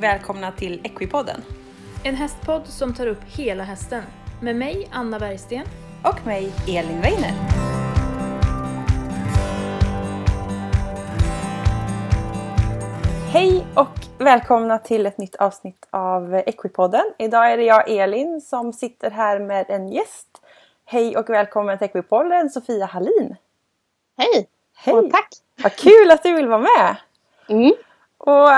Välkomna till Equipodden. En hästpodd som tar upp hela hästen. Med mig, Anna Bergsten. Och mig, Elin Weiner. Hej och välkomna till ett nytt avsnitt av Equipodden. Idag är det jag, Elin, som sitter här med en gäst. Hej och välkommen till Equipodden, Sofia Hallin. Hej! Hej! Och tack! Vad kul att du vill vara med! Mm. Och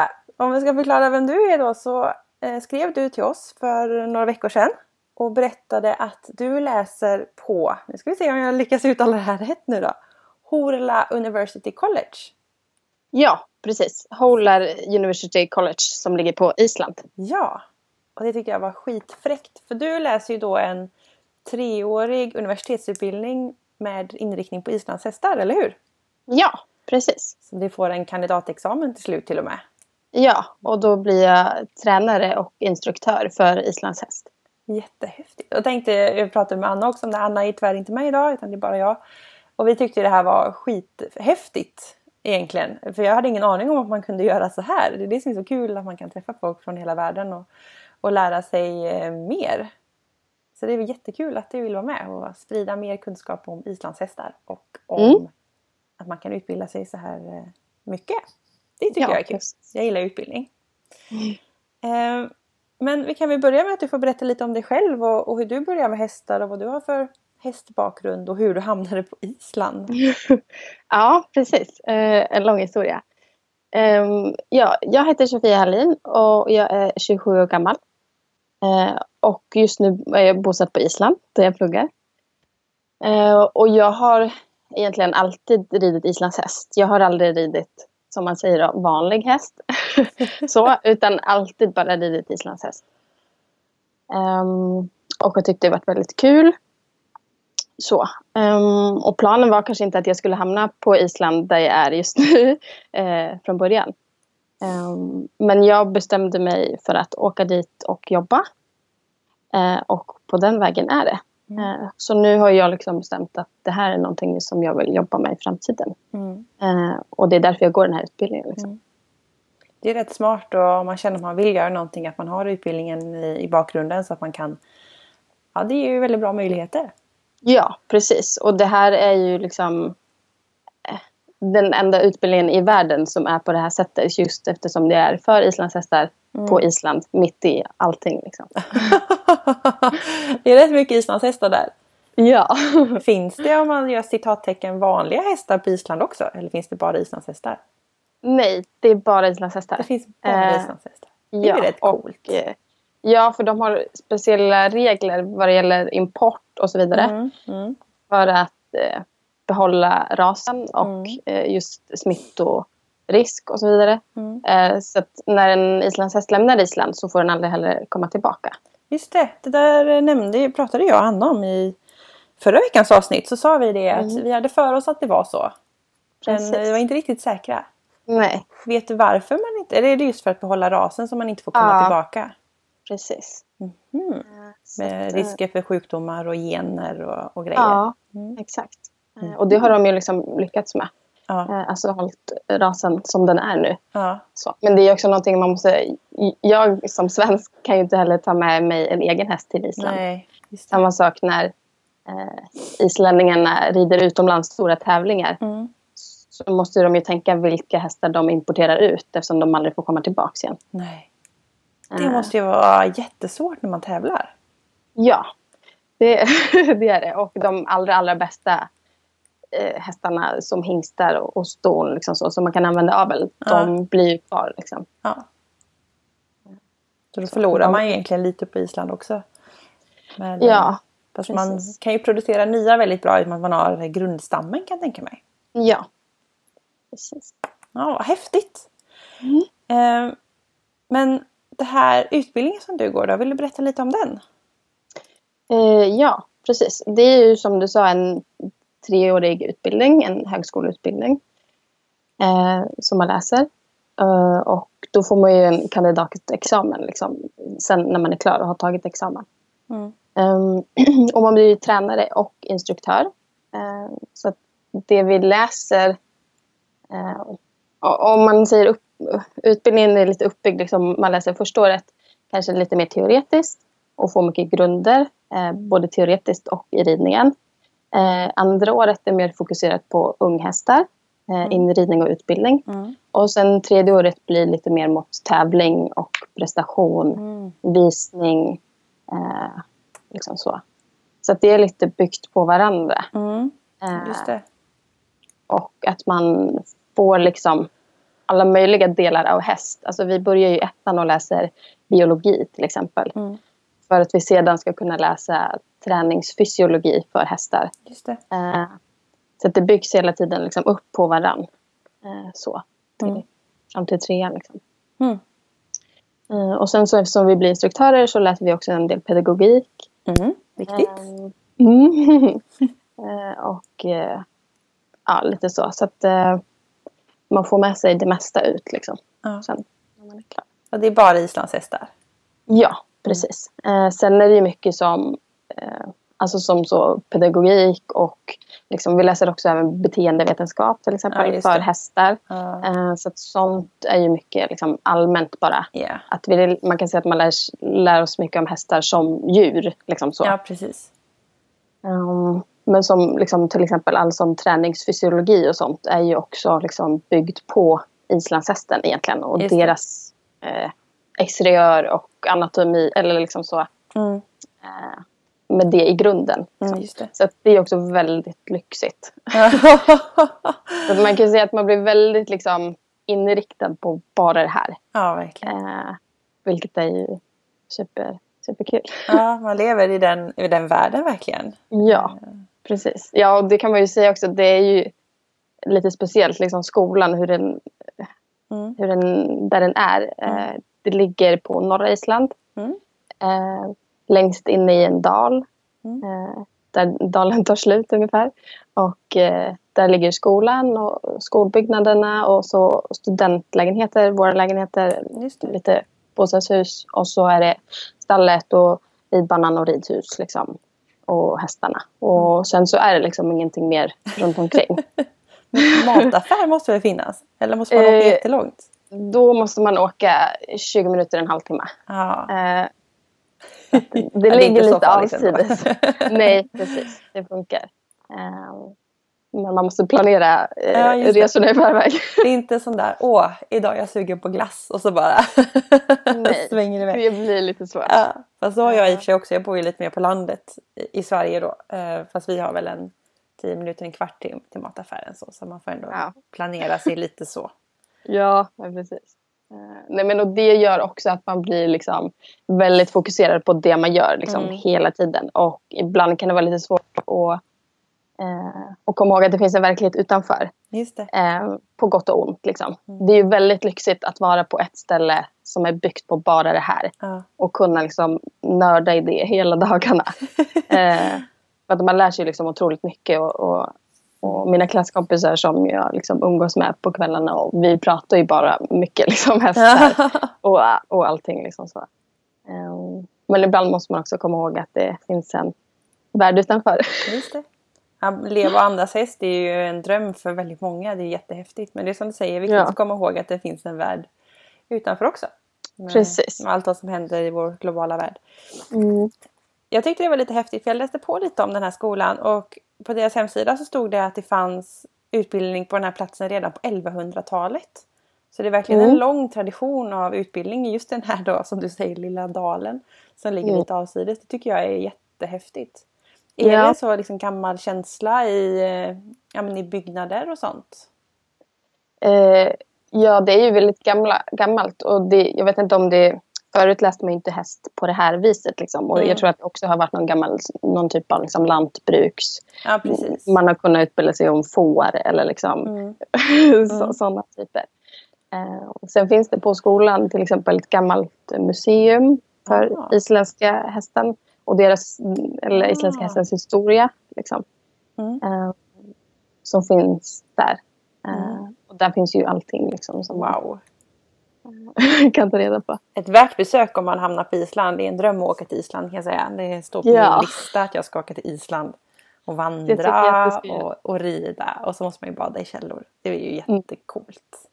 om vi ska förklara vem du är då så eh, skrev du till oss för några veckor sedan och berättade att du läser på, nu ska vi se om jag lyckas uttala det här rätt nu då, Horla University College. Ja, precis. Holar University College som ligger på Island. Ja, och det tycker jag var skitfräckt. För du läser ju då en treårig universitetsutbildning med inriktning på islandshästar, eller hur? Ja, precis. Så du får en kandidatexamen till slut till och med. Ja, och då blir jag tränare och instruktör för islandshäst. Jättehäftigt. Jag tänkte, jag pratade med Anna också om det. Anna är tyvärr inte med idag utan det är bara jag. Och vi tyckte det här var skithäftigt egentligen. För jag hade ingen aning om att man kunde göra så här. Det är det som är så kul att man kan träffa folk från hela världen och, och lära sig eh, mer. Så det är jättekul att du vill vara med och sprida mer kunskap om islandshästar och om Mm. att man kan utbilda sig så här eh, mycket. Det tycker Ja, jag är kul. precis. Jag gillar utbildning. Eh, Men vi kan väl börja med att du får berätta lite om dig själv och, och hur du började med hästar och vad du har för hästbakgrund och hur du hamnade på Island. Ja, precis. Eh, en lång historia. Ehm, ja, jag heter Sofia Hallin och jag är 27 år gammal. Eh, och just nu är jag bosatt på Island där jag pluggar. Eh, och jag har egentligen alltid ridit islandshäst. Jag har aldrig ridit, som man säger, då, vanlig häst. Så, utan alltid bara ridit islandshäst. Um, och jag tyckte det var väldigt kul. Så. Um, och planen var kanske inte att jag skulle hamna på Island där jag är just nu eh, från början. Um, men jag bestämde mig för att åka dit och jobba. Eh, och på den vägen är det. Eh, så nu har jag liksom bestämt att det här är någonting som jag vill jobba med i framtiden. Mm. Eh, och det är därför jag går den här utbildningen. Liksom. Det är rätt smart och om man känner att man vill göra någonting att man har utbildningen i, i bakgrunden så att man kan... Ja, det är ju väldigt bra möjligheter. Ja, precis. Och det här är ju liksom eh, den enda utbildningen i världen som är på det här sättet. Just eftersom det är för islandshästar på Island, mitt i allting. Liksom. det är rätt mycket islandshästar där. Ja. Finns det om man gör citattecken vanliga hästar på Island också? Eller finns det bara islandshästar? Nej, det är bara islandshästar. Det finns bara Eh, islandshästar. Det är väl rätt coolt. Och, eh, ja, för de har speciella regler vad det gäller import och så vidare. Mm, mm. För att eh, behålla rasen och Mm. eh, just smittorisk och så vidare. Mm. Eh, så när en islandshäst lämnar Island så får den aldrig heller komma tillbaka. Just det, det där nämnde, pratade jag och Anna om i förra veckans avsnitt. Så sa vi det att Mm. vi hade för oss att det var så. Men Precis. vi var inte riktigt säkra. Nej, Vet du varför man inte... Eller är det just för att behålla rasen som man inte får komma Ja. tillbaka? precis. Mm. Så Med att, eh, risker för sjukdomar och gener och, och grejer. Ja, Mm. exakt. Eh, Och det har de ju liksom lyckats med. Ja. Eh, Alltså hållit rasen som den är nu. ja. Så. Men det är också någonting man måste... Jag som svensk kan ju inte heller ta med mig en egen häst till Island. Nej. Samma sak när eh, islänningarna rider utomlands stora tävlingar. Mm. Så måste de ju tänka vilka hästar de importerar ut eftersom de aldrig får komma tillbaka igen. Nej. Det Eh, måste ju vara jättesvårt när man tävlar. Ja, det, det är det. Och de allra, allra bästa eh, hästarna som hingstar och, och ston liksom så, som man kan använda avel, Ja. de blir ju kvar. Liksom. Ja. Så då förlorar man egentligen lite på Island också. Men, Ja, Fast man kan ju producera nya väldigt bra i och med att man har grundstammen kan jag tänka mig. ja. Precis. Ja, vad häftigt! Mm. Eh, men det här utbildningen som du går då, vill du berätta lite om den? Eh, ja, precis. Det är ju som du sa en treårig utbildning, en högskoleutbildning eh, som man läser. Eh, och då får man ju en kandidatexamen liksom, sen när man är klar och har tagit examen. Mm. Um, och man blir tränare och instruktör. Eh, så det vi läser, o- om man säger upp, utbildningen är lite uppbyggd. Liksom, man läser första året kanske lite mer teoretiskt och får mycket grunder. Eh, både teoretiskt och i ridningen. Eh, andra året är mer fokuserat på unghästar. Eh, inridning och utbildning. Mm. Och sen tredje året blir lite mer mot tävling och prestation, Mm. visning. Eh, liksom så. Så att det är lite byggt på varandra. Mm. Eh, och att man får liksom alla möjliga delar av häst. Alltså vi börjar ju ettan och läser biologi till exempel. Mm. För att vi sedan ska kunna läsa träningsfysiologi för hästar. Just det. Eh, så att det byggs hela tiden liksom upp på varann. Eh, så. Till, Mm. Fram till trean. Liksom. Mm. Eh, och sen så eftersom vi blir instruktörer så läser vi också en del pedagogik. Mm. Viktigt. Eh, mm. Eh, och eh, ja, lite så. Så att man får med sig det mesta ut liksom. Ja. Sen när man är klar. Och det är bara islandshästar. Ja, precis. Eh, sen är det ju mycket som, alltså som så pedagogik och liksom, vi läser också även beteendevetenskap till exempel Ja, för hästar. Ja. Eh, så att sånt är ju mycket liksom, allmänt bara. Ja. Att vi, man kan säga att man lär, lär oss mycket om hästar som djur. Liksom så. ja, precis. Um, men som liksom, till exempel all som träningsfysiologi och sånt är ju också liksom, byggt på islandshästen egentligen och Just deras eh, exteriör och anatomi eller liksom så. Mm. Eh, med det i grunden. Mm, det. Så det är också väldigt lyxigt. Så man kan säga att man blir väldigt liksom, inriktad på bara det här. ja, verkligen. Eh, vilket är ju super, superkul. Ja, man lever i den, i den världen verkligen. Ja, precis. Ja, och det kan man ju säga också. Det är ju lite speciellt, liksom skolan, hur den, Mm. hur den, där den är. Eh, det ligger på norra Island. Mm. Eh, längst inne i en dal. Mm. Eh, där dalen tar slut ungefär. Och eh, där ligger skolan och skolbyggnaderna och så studentlägenheter, våra lägenheter, lite bostadshus. Och så är det stallet och ridbanan och ridhus liksom. Och hästarna. Och sen så är det liksom ingenting mer runt omkring. Mataffär måste väl finnas? Eller måste man åka Eh, jättelångt? Då måste man åka 20 minuter, en halvtimme. Ja. Eh, det Ja, det ligger så lite ändå. avsides. Nej, precis. Det funkar. Eh, men man måste planera eh, Ja, det. resorna i förväg. Det är inte sån där, åh, idag är jag sugen på glass och så bara Nej, svänger iväg. det blir lite svårt. Ja, fast så har jag i och för sig också. Jag bor ju lite mer på landet i, i Sverige då. Eh, fast vi har väl en 10 minuter, en kvart till, till mataffären så. Så man får ändå Ja. planera sig lite så. Ja, precis. Eh, nej, men och det gör också att man blir liksom väldigt fokuserad på det man gör liksom, Mm. hela tiden. Och ibland kan det vara lite svårt att, eh, att komma ihåg att det finns en verklighet utanför. Eh, på gott och ont. Liksom. Mm. Det är ju väldigt lyxigt att vara på ett ställe som är byggt på bara det här. Ja. Och kunna liksom nörda i det hela dagarna. eh, för att man lär sig liksom otroligt mycket. Och, och, och mina klasskompisar som jag liksom umgås med på kvällarna. Och vi pratar ju bara mycket liksom hästar och, och allting. Liksom så. Eh, men ibland måste man också komma ihåg att det finns en värld utanför. Just det. Ja, leva och andas häst det är ju en dröm för väldigt många. Det är jättehäftigt. Men det är som du säger, viktigt Ja. att komma ihåg att det finns en värld utanför också. Med, Precis. Med allt vad som händer i vår globala värld. Mm. Jag tyckte det var lite häftigt för jag läste på lite om den här skolan och på deras hemsida så stod det att det fanns utbildning på den här platsen redan på 1100-talet. Så det är verkligen en Mm. lång tradition av utbildning i just den här då som du säger lilla dalen som ligger Mm. lite avsides. Det tycker jag är jättehäftigt. Är Ja. det så liksom gammal känsla i, eh, ja, men i byggnader och sånt? Eh, ja, det är ju väldigt gamla, gammalt. Och det, jag vet inte om det... Förut läste man inte häst på det här viset. Liksom. Och Mm. Jag tror att det också har varit någon, gammal, någon typ av liksom, lantbruks... Ja. Man har kunnat utbilda sig om får eller liksom, Mm. Mm. sådana typer. Eh, och sen finns det på skolan till exempel ett gammalt museum för Ah. isländska hästen. Och deras, eller isländska Ah. hästens historia. Liksom, Mm. eh, som finns där. Eh, Mm. och där finns ju allting liksom, som Wow. kan ta reda på. Ett värt besök om man hamnar på Island. Det är en dröm att åka till Island kan jag säga. Det står på Ja. min lista att jag ska åka till Island. Och vandra och, och rida. Och så måste man ju bada i källor. Det är ju Mm. jättecoolt.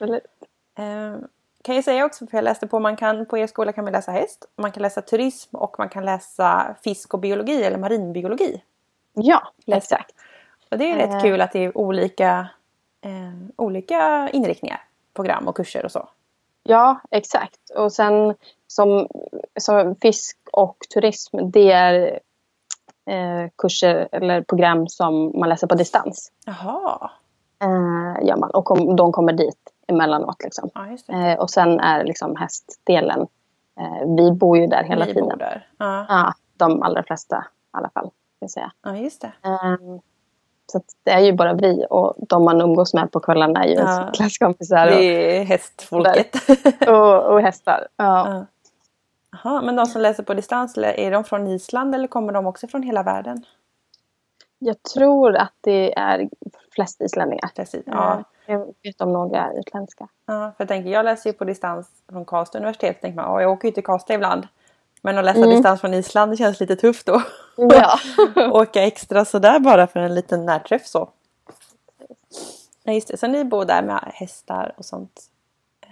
Eller, Eh, kan jag säga också, för jag läste på, man kan, på er skola kan man läsa häst, man kan läsa turism och man kan läsa fisk och biologi eller marinbiologi. Ja, Läste. exakt. Och det är rätt Eh. kul att det är olika, eh, olika inriktningar, program och kurser och så. Ja, exakt. Och sen som, som fisk och turism, det är eh, kurser eller program som man läser på distans. Jaha, Eh, gör man. Och kom, de kommer dit emellanåt. Liksom. ja. Eh, och sen är liksom hästdelen, eh, vi bor ju där hela Ni tiden. bor där. Ja, Ja, de allra flesta i alla fall. Jag säga. ja just det. Så det är ju bara vi och de man umgås med på kvällarna är ju Ja. klasskompisar och, Det är hästfolket. och, och hästar. Ja. Ja. Jaha, men de som läser på distans, är de från Island eller kommer de också från hela världen? Jag tror att det är flest islänningar. Precis. Ja. Ja. Jag vet om några utländska. Ja, för jag tänker, jag läser ju på distans från Karlstad universitet. Tänker man, "Åh, jag åker ju till Karlstad ibland. Men att läsa Mm. distans från Island, det känns lite tufft då. Ja. åka extra sådär bara för en liten närträff så. Ja, just det. Så ni bor där med hästar och sånt.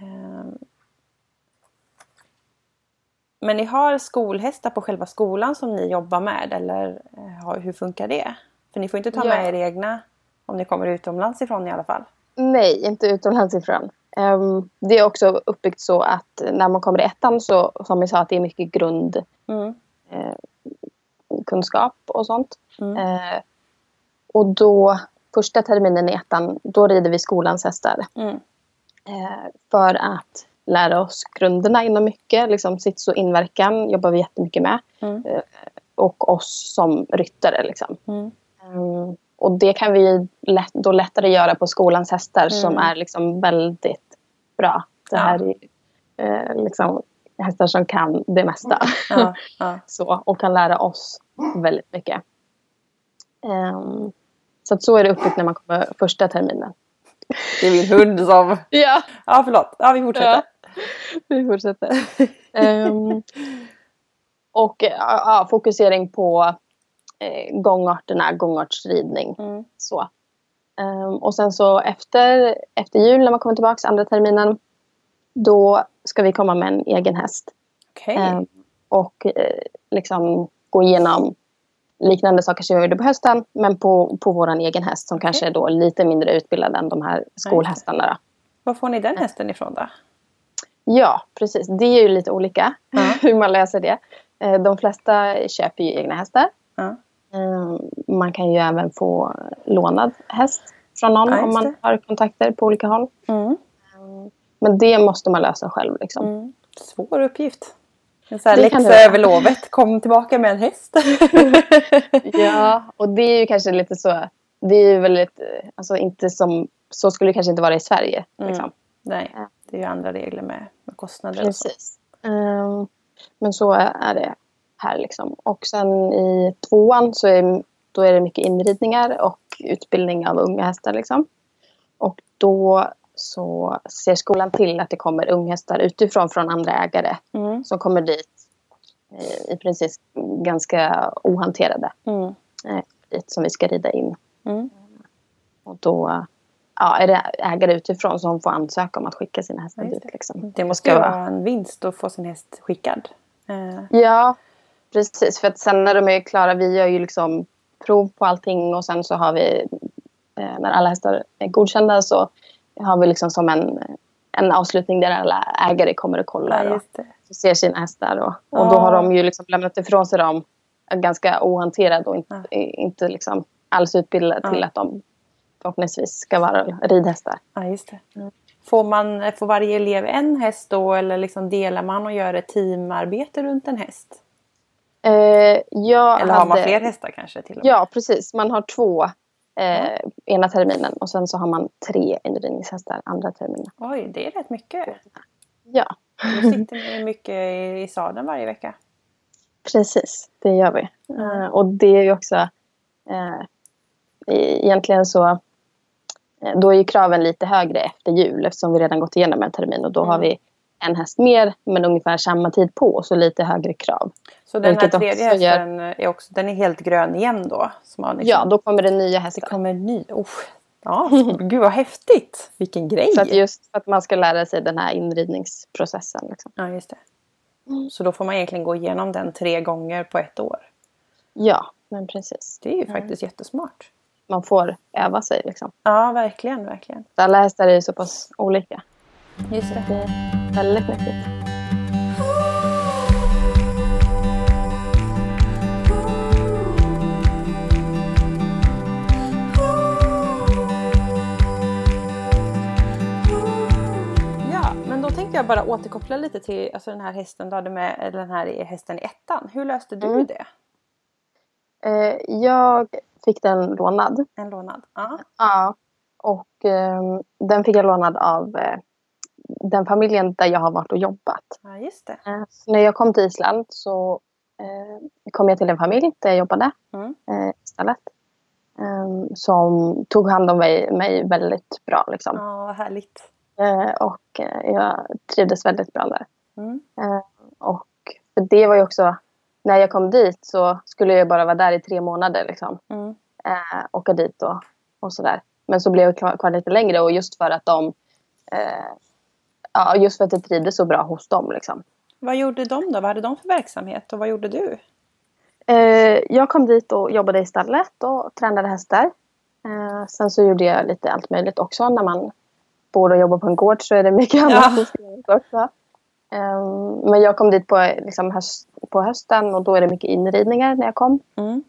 Ehm. Men ni har skolhästar på själva skolan som ni jobbar med eller eh, hur funkar det? För ni får inte ta Ja. med er egna om ni kommer utomlands ifrån i alla fall. Nej, inte utomlands ifrån. Ehm, det är också uppbyggt så att när man kommer i ettan så, som vi sa, att det är mycket grundkunskap Mm. och sånt. Mm. Eh, och då, första terminen i ettan, då rider vi skolans hästar. Mm. Eh, för att lära oss grunderna inom mycket. Liksom sits och inverkan jobbar vi jättemycket med. Mm. Eh, och oss som ryttare. Liksom. Och det kan vi lätt, då lättare göra på skolans hästar som Mm. är liksom väldigt bra. Det Ja. här är eh, liksom hästar som kan det mesta. Ja, ja. så, och kan lära oss väldigt mycket. Ehm, så att så är det uppbyggt när man kommer första terminen. Det är min hund som... Ja, Ja, förlåt. Ja, vi fortsätter. Ja. vi fortsätter. Ehm, och ja, ja, fokusering på eh, gångarterna, gångartsridning. Mm. Så. Ehm, och sen så efter, efter jul när man kommer tillbaka andra terminen då ska vi komma med en egen häst. Okej. Ehm, och eh, liksom gå igenom liknande saker som vi gjorde på hösten men på, på vår egen häst som kanske är då lite mindre utbildad än de här skolhästarna. Då. Var får ni den hästen ifrån då? Ja, precis. Det är ju lite olika Ja. hur man löser det. Eh, De flesta köper ju egna hästar. Ja. Ehm, Man kan ju även få lånad häst från någon Ja, om man har kontakter på olika håll. Mm. Men det måste man lösa själv. Liksom. Mm. Svår uppgift. En sån här läxa över lovet. Kom tillbaka med en häst. Ja, och det är ju kanske lite så. Det är ju väldigt, eh, alltså inte som, så skulle det kanske inte vara i Sverige. Mm. Liksom. Nej, det är ju andra regler med, med kostnader och så. Precis. Ehm, men så är det här liksom. Och sen i tvåan så är, då är det mycket inridningar och utbildning av unga hästar liksom. Och då så ser skolan till att det kommer unghästar utifrån från andra ägare Mm. som kommer dit eh, i princip ganska ohanterade Mm. dit som vi ska rida in. Mm. Och då ja, är det ägare utifrån som får ansöka om att skicka sina hästar dit. Liksom. Det måste vara en vinst att få sin häst skickad. Eh, Ja, precis. För att sen när de är klara, vi gör ju liksom prov på allting och sen så har vi, eh, när alla hästar är godkända så har vi liksom som en, en avslutning där alla ägare kommer och kollar ja, och ser sina hästar. Och, och Ja. då har de ju liksom lämnat ifrån sig dem ganska ohanterade och inte, inte liksom alls utbildade till Ja. att de förhoppningsvis ska vara ridhästar. Ja, just det. Får, man, får varje elev en häst då eller liksom delar man och gör ett teamarbete runt en häst? Eh, jag Eller har man hade- fler hästar kanske? Till och med? Ja, precis. Man har två eh, ena terminen och sen så har man tre inridningshästar andra terminen. Oj, det är rätt mycket. Ja, Då sitter ni mycket i, i sadeln varje vecka. precis. Det gör vi. Eh, och det är ju också eh, egentligen så eh, då är ju kraven lite högre efter jul eftersom vi redan gått igenom en termin och då har Mm. vi en häst mer men ungefär samma tid på och så lite högre krav. Så den här tredje också gör- hästen är, också, den är helt grön igen då? Liksom, Ja, då kommer det nya Det hästar. kommer en ny. Oh, Ja, gud vad häftigt! Vilken grej! Så att just för att man ska lära sig den här inridningsprocessen. Liksom. Ja, just det. Så då får man egentligen gå igenom den tre gånger på ett år. Ja, men precis. Det är ju faktiskt jättesmart. Man får öva sig liksom. Ja, verkligen, verkligen. Alla hästar är ju så pass olika. Just det. Väldigt nyttigt. Ja, men då tänkte jag bara återkoppla lite till alltså den här hästen du hade med, eller den här hästen i ettan. Hur löste du Mm. det? Eh, jag fick den lånad. En lånad? Ja. Ja. Och ehm, den fick jag lånad av eh, den familjen där jag har varit och jobbat. ja, just det. Eh, så när jag kom till Island så eh, kom jag till en familj där jag jobbade Mm. eh, istället. Ehm, som tog hand om mig, mig väldigt bra. Liksom. Ja, vad härligt. Och jag trivdes väldigt bra där. Mm. Eh, och för det var ju också, när jag kom dit så skulle jag bara vara där i tre månader. Liksom. Mm. Åka dit och, och sådär. Men så blev jag kvar, kvar lite längre och just för att de eh, Ja, just för att jag trivdes så bra hos dem. Liksom. Vad gjorde de då? Vad hade de för verksamhet och vad gjorde du? Eh, jag kom dit och jobbade i stallet och tränade hästar. Eh, sen så gjorde jag lite allt möjligt också. När man bor och jobbar på en gård så är det mycket annat Ja. som också. Eh, men jag kom dit på, liksom, höst, på hösten och då är det mycket inridningar när jag kom. Mm.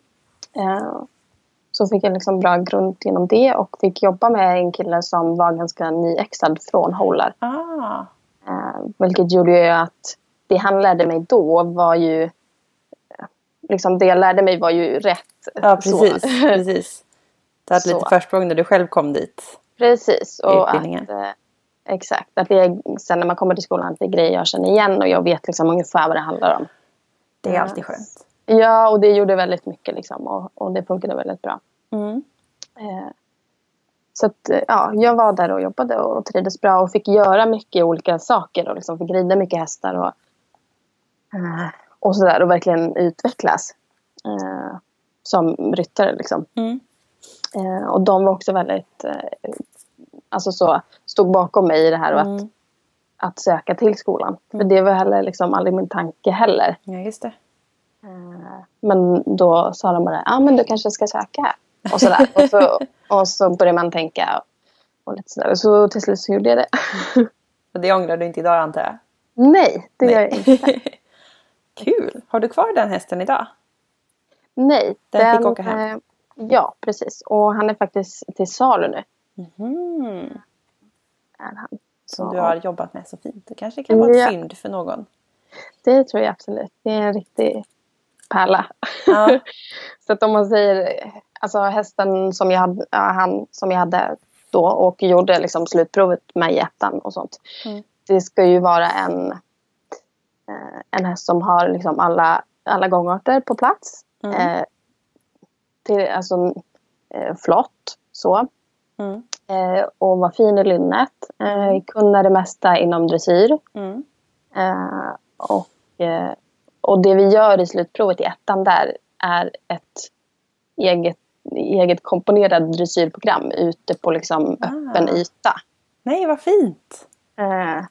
Eh, så fick jag liksom bra grund genom det och fick jobba med en kille som var ganska nyexad från Holar. Ah, Eh, vilket gjorde att det han lärde mig då var ju... eh, Liksom det jag lärde mig var ju rätt. ja, Så. precis. precis. Du hade Så. lite försprång när du själv kom dit. Precis. Och att, eh, exakt. Att det är, sen när man kommer till skolan att det är grejer jag känner igen och jag vet liksom ungefär vad det handlar om. Det är alltid skönt. Ja, och det gjorde väldigt mycket liksom, och, och det funkade väldigt bra. Mm. Eh, så att, eh, ja, jag var där och jobbade och trivdes bra och fick göra mycket olika saker och liksom fick rida mycket hästar och, eh, och sådär och verkligen utvecklas eh, som ryttare. Liksom. Mm. Eh, och de var också väldigt, eh, alltså så, stod bakom mig i det här och att, Mm. att söka till skolan. För Mm. det var heller liksom aldrig min tanke heller. Ja, just det. Eh, Men då sa de bara, ja ah, men du kanske ska söka. Och sådär. och, så, och så började man tänka. Och lite sådär. Så till slut så gjorde jag det. Och det ångrar du inte idag antar jag? Nej, det gör jag inte. Kul! Har du kvar den hästen idag? Nej. Den fick åka hem. eh, Ja, precis. Och han är faktiskt till salu nu. Mhm. Är han. Som du har jobbat med så fint. Det kanske kan vara ett Ja. fynd för någon. Det tror jag absolut. Det är en riktig pärla. Ja. så att om man säger, alltså hästen som jag hade, han som jag hade då och gjorde liksom slutprovet med i ettan och sånt. Mm. Det ska ju vara en, eh, en häst som har liksom alla, alla gångarter på plats. Mm. Eh, till, alltså eh, flott så. Mm. Eh, och var fin i lynnet. Eh, kunna det mesta inom dressyr. Mm. Eh, och, eh, och det vi gör i slutprovet i ettan där är ett eget, eget komponerat dressyrprogram ute på liksom Ah. öppen yta. Nej, vad fint! Eh,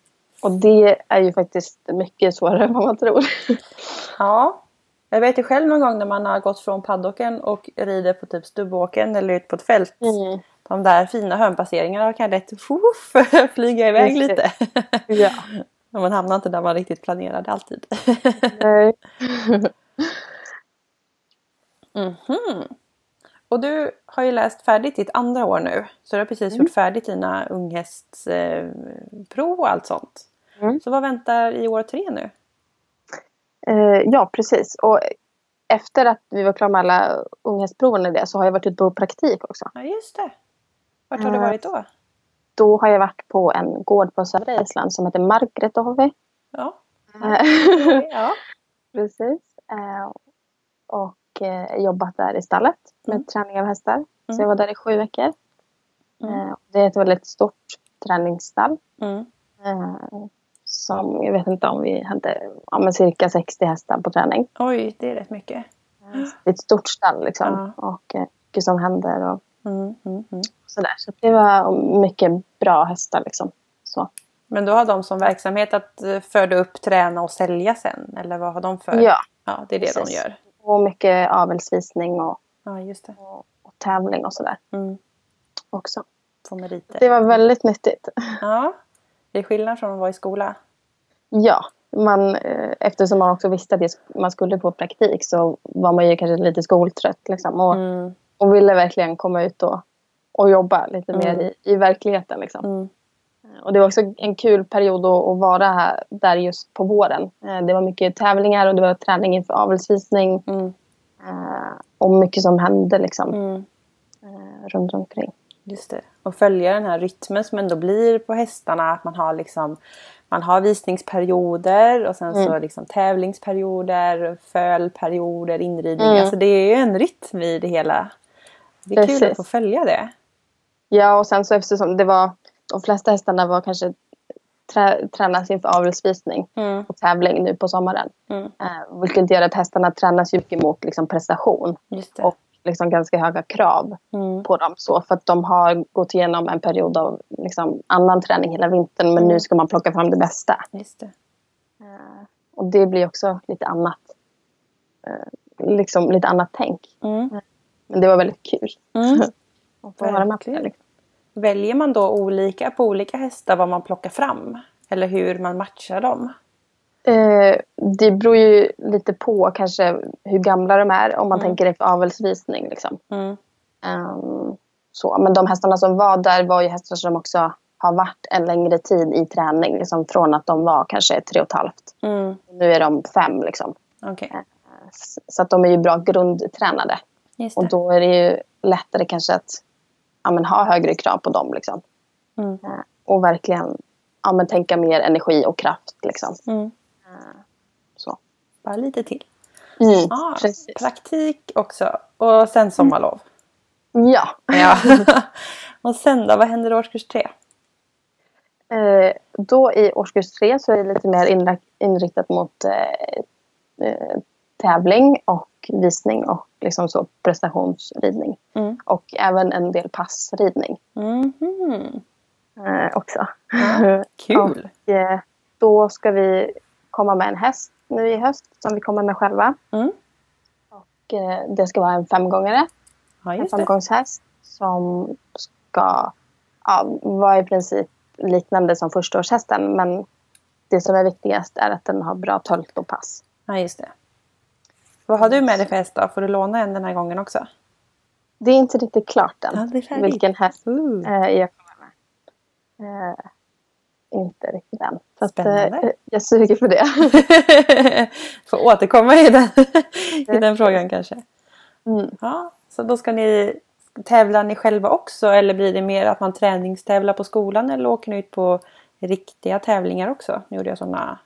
och det är ju faktiskt mycket svårare än vad man tror. Ja. Jag vet ju själv någon gång när man har gått från paddocken och rider på typ stubbåken eller ut på ett fält. Mm. De där fina hörnpasseringarna kan lätt fuff, flyga iväg Precis. lite. Ja. Man hamnar inte där man riktigt planerade alltid. Nej. Mhm. Och du har ju läst färdigt ditt andra år nu. Så du har precis Mm. gjort färdigt dina unghästsprov och allt sånt. Mm. Så vad väntar i år tre nu? Eh, ja, precis. Och efter att vi var klara med alla unghästproven och det så har jag varit ute på praktik också. Ja just det. Vart har du Eh, varit då? Då har jag varit på en gård på södra Island som heter Margrethovi. Ja. Eh, ja. Precis. Eh, och eh, jobbat där i stallet med Mm. träning av hästar. Så Mm. jag var där i sju veckor. Mm. Eh, det är ett väldigt stort träningsstall. Mm. Som jag vet inte om vi hade ja, men cirka 60 hästar på träning. Oj, det är rätt mycket. Det är ett stort stall liksom. Ja. Och mycket som händer. Och, Mm, mm, mm. Sådär. Så det var mycket bra hästar liksom. Så. Men då har de som verksamhet att eh, föda upp, träna och sälja sen? Eller vad har de för? Ja, ja det är det precis. de gör. och mycket avelsvisning och, Ja, just det. och, och tävling och sådär Mm. också. Få meriter. Det var väldigt nyttigt. Ja. Det är skillnad från att vara i skola. Ja, man, eh, eftersom man också visste att det- man skulle på praktik så var man ju kanske lite skoltrött. Liksom, och, Mm. Och ville verkligen komma ut och, och jobba lite Mm. mer i, i verkligheten. Liksom. Mm. Och det var också en kul period att, att vara här, där just på våren. Eh, Det var mycket tävlingar och det var träning inför avelsvisning. Mm. eh, Och mycket som hände liksom, Mm. eh, runt omkring. Just det. Och följa den här rytmen som ändå blir på hästarna. Att man har liksom man har visningsperioder och sen så Mm. liksom tävlingsperioder, fölperioder, inridning. Mm. Alltså det är ju en rytm i det hela. Det är kul Precis. att få följa det. Ja, och sen så eftersom det var de flesta hästarna var kanske trä, tränas inför avelsvisning Mm. och tävling nu på sommaren. Mm. Eh, vilket gör att hästarna tränas mycket mot liksom, prestation och liksom, ganska höga krav Mm. på dem. Så, för att de har gått igenom en period av liksom, annan träning hela vintern men Mm. nu ska man plocka fram det bästa. Det. Eh, och det blir också lite annat. Eh, liksom lite annat tänk. Mm. Men det var väldigt kul Mm. att få vara med på det. Liksom. Väljer man då olika på olika hästar vad man plockar fram? Eller hur man matchar dem? Eh, det beror ju lite på kanske hur gamla de är om man Mm. tänker efter avelsvisning. Liksom. Mm. Ehm, så. Men de hästarna som var där var ju hästar som också har varit en längre tid i träning. Liksom från att de var kanske tre och ett halvt. Mm. Nu är de fem. Liksom. Okej, S- Så att de är ju bra grundtränade. Och då är det ju lättare kanske att ja, men, ha högre krav på dem. Liksom. Mm. Eh, och verkligen ja, men, tänka mer energi och kraft. Liksom. Mm. Så. Bara lite till. Mm, Ah, praktik också. Och sen sommarlov. Ja. Ja. och sen då, vad händer i årskurs tre? Eh, då i årskurs tre så är det lite mer inriktat mot eh, eh, tävling och visning och liksom så prestationsridning. Mm. Och även en del passridning Mhm. eh, också. Ja, Kul! Och, eh, då ska vi komma med en häst nu i höst som vi kommer med själva. Mm. Och, eh, det ska vara en femgångare, Ja, en femgångshäst som ska ja, vara i princip liknande som förstaårshästen men det som är viktigast är att den har bra tölt och pass. Ja, just det. Vad har du med dig för häst då? Får du låna en den här gången också? Det är inte riktigt klart än Ja, vilken häst Uh. eh, jag kommer med. Eh, inte riktigt än. Så att, eh, jag suger för det. Får återkomma i den, i den frågan kanske. Mm. Ja, så då ska ni tävla ni själva också eller blir det mer att man träningstävlar på skolan eller åker ni ut på riktiga tävlingar också? Nu gjorde jag sådana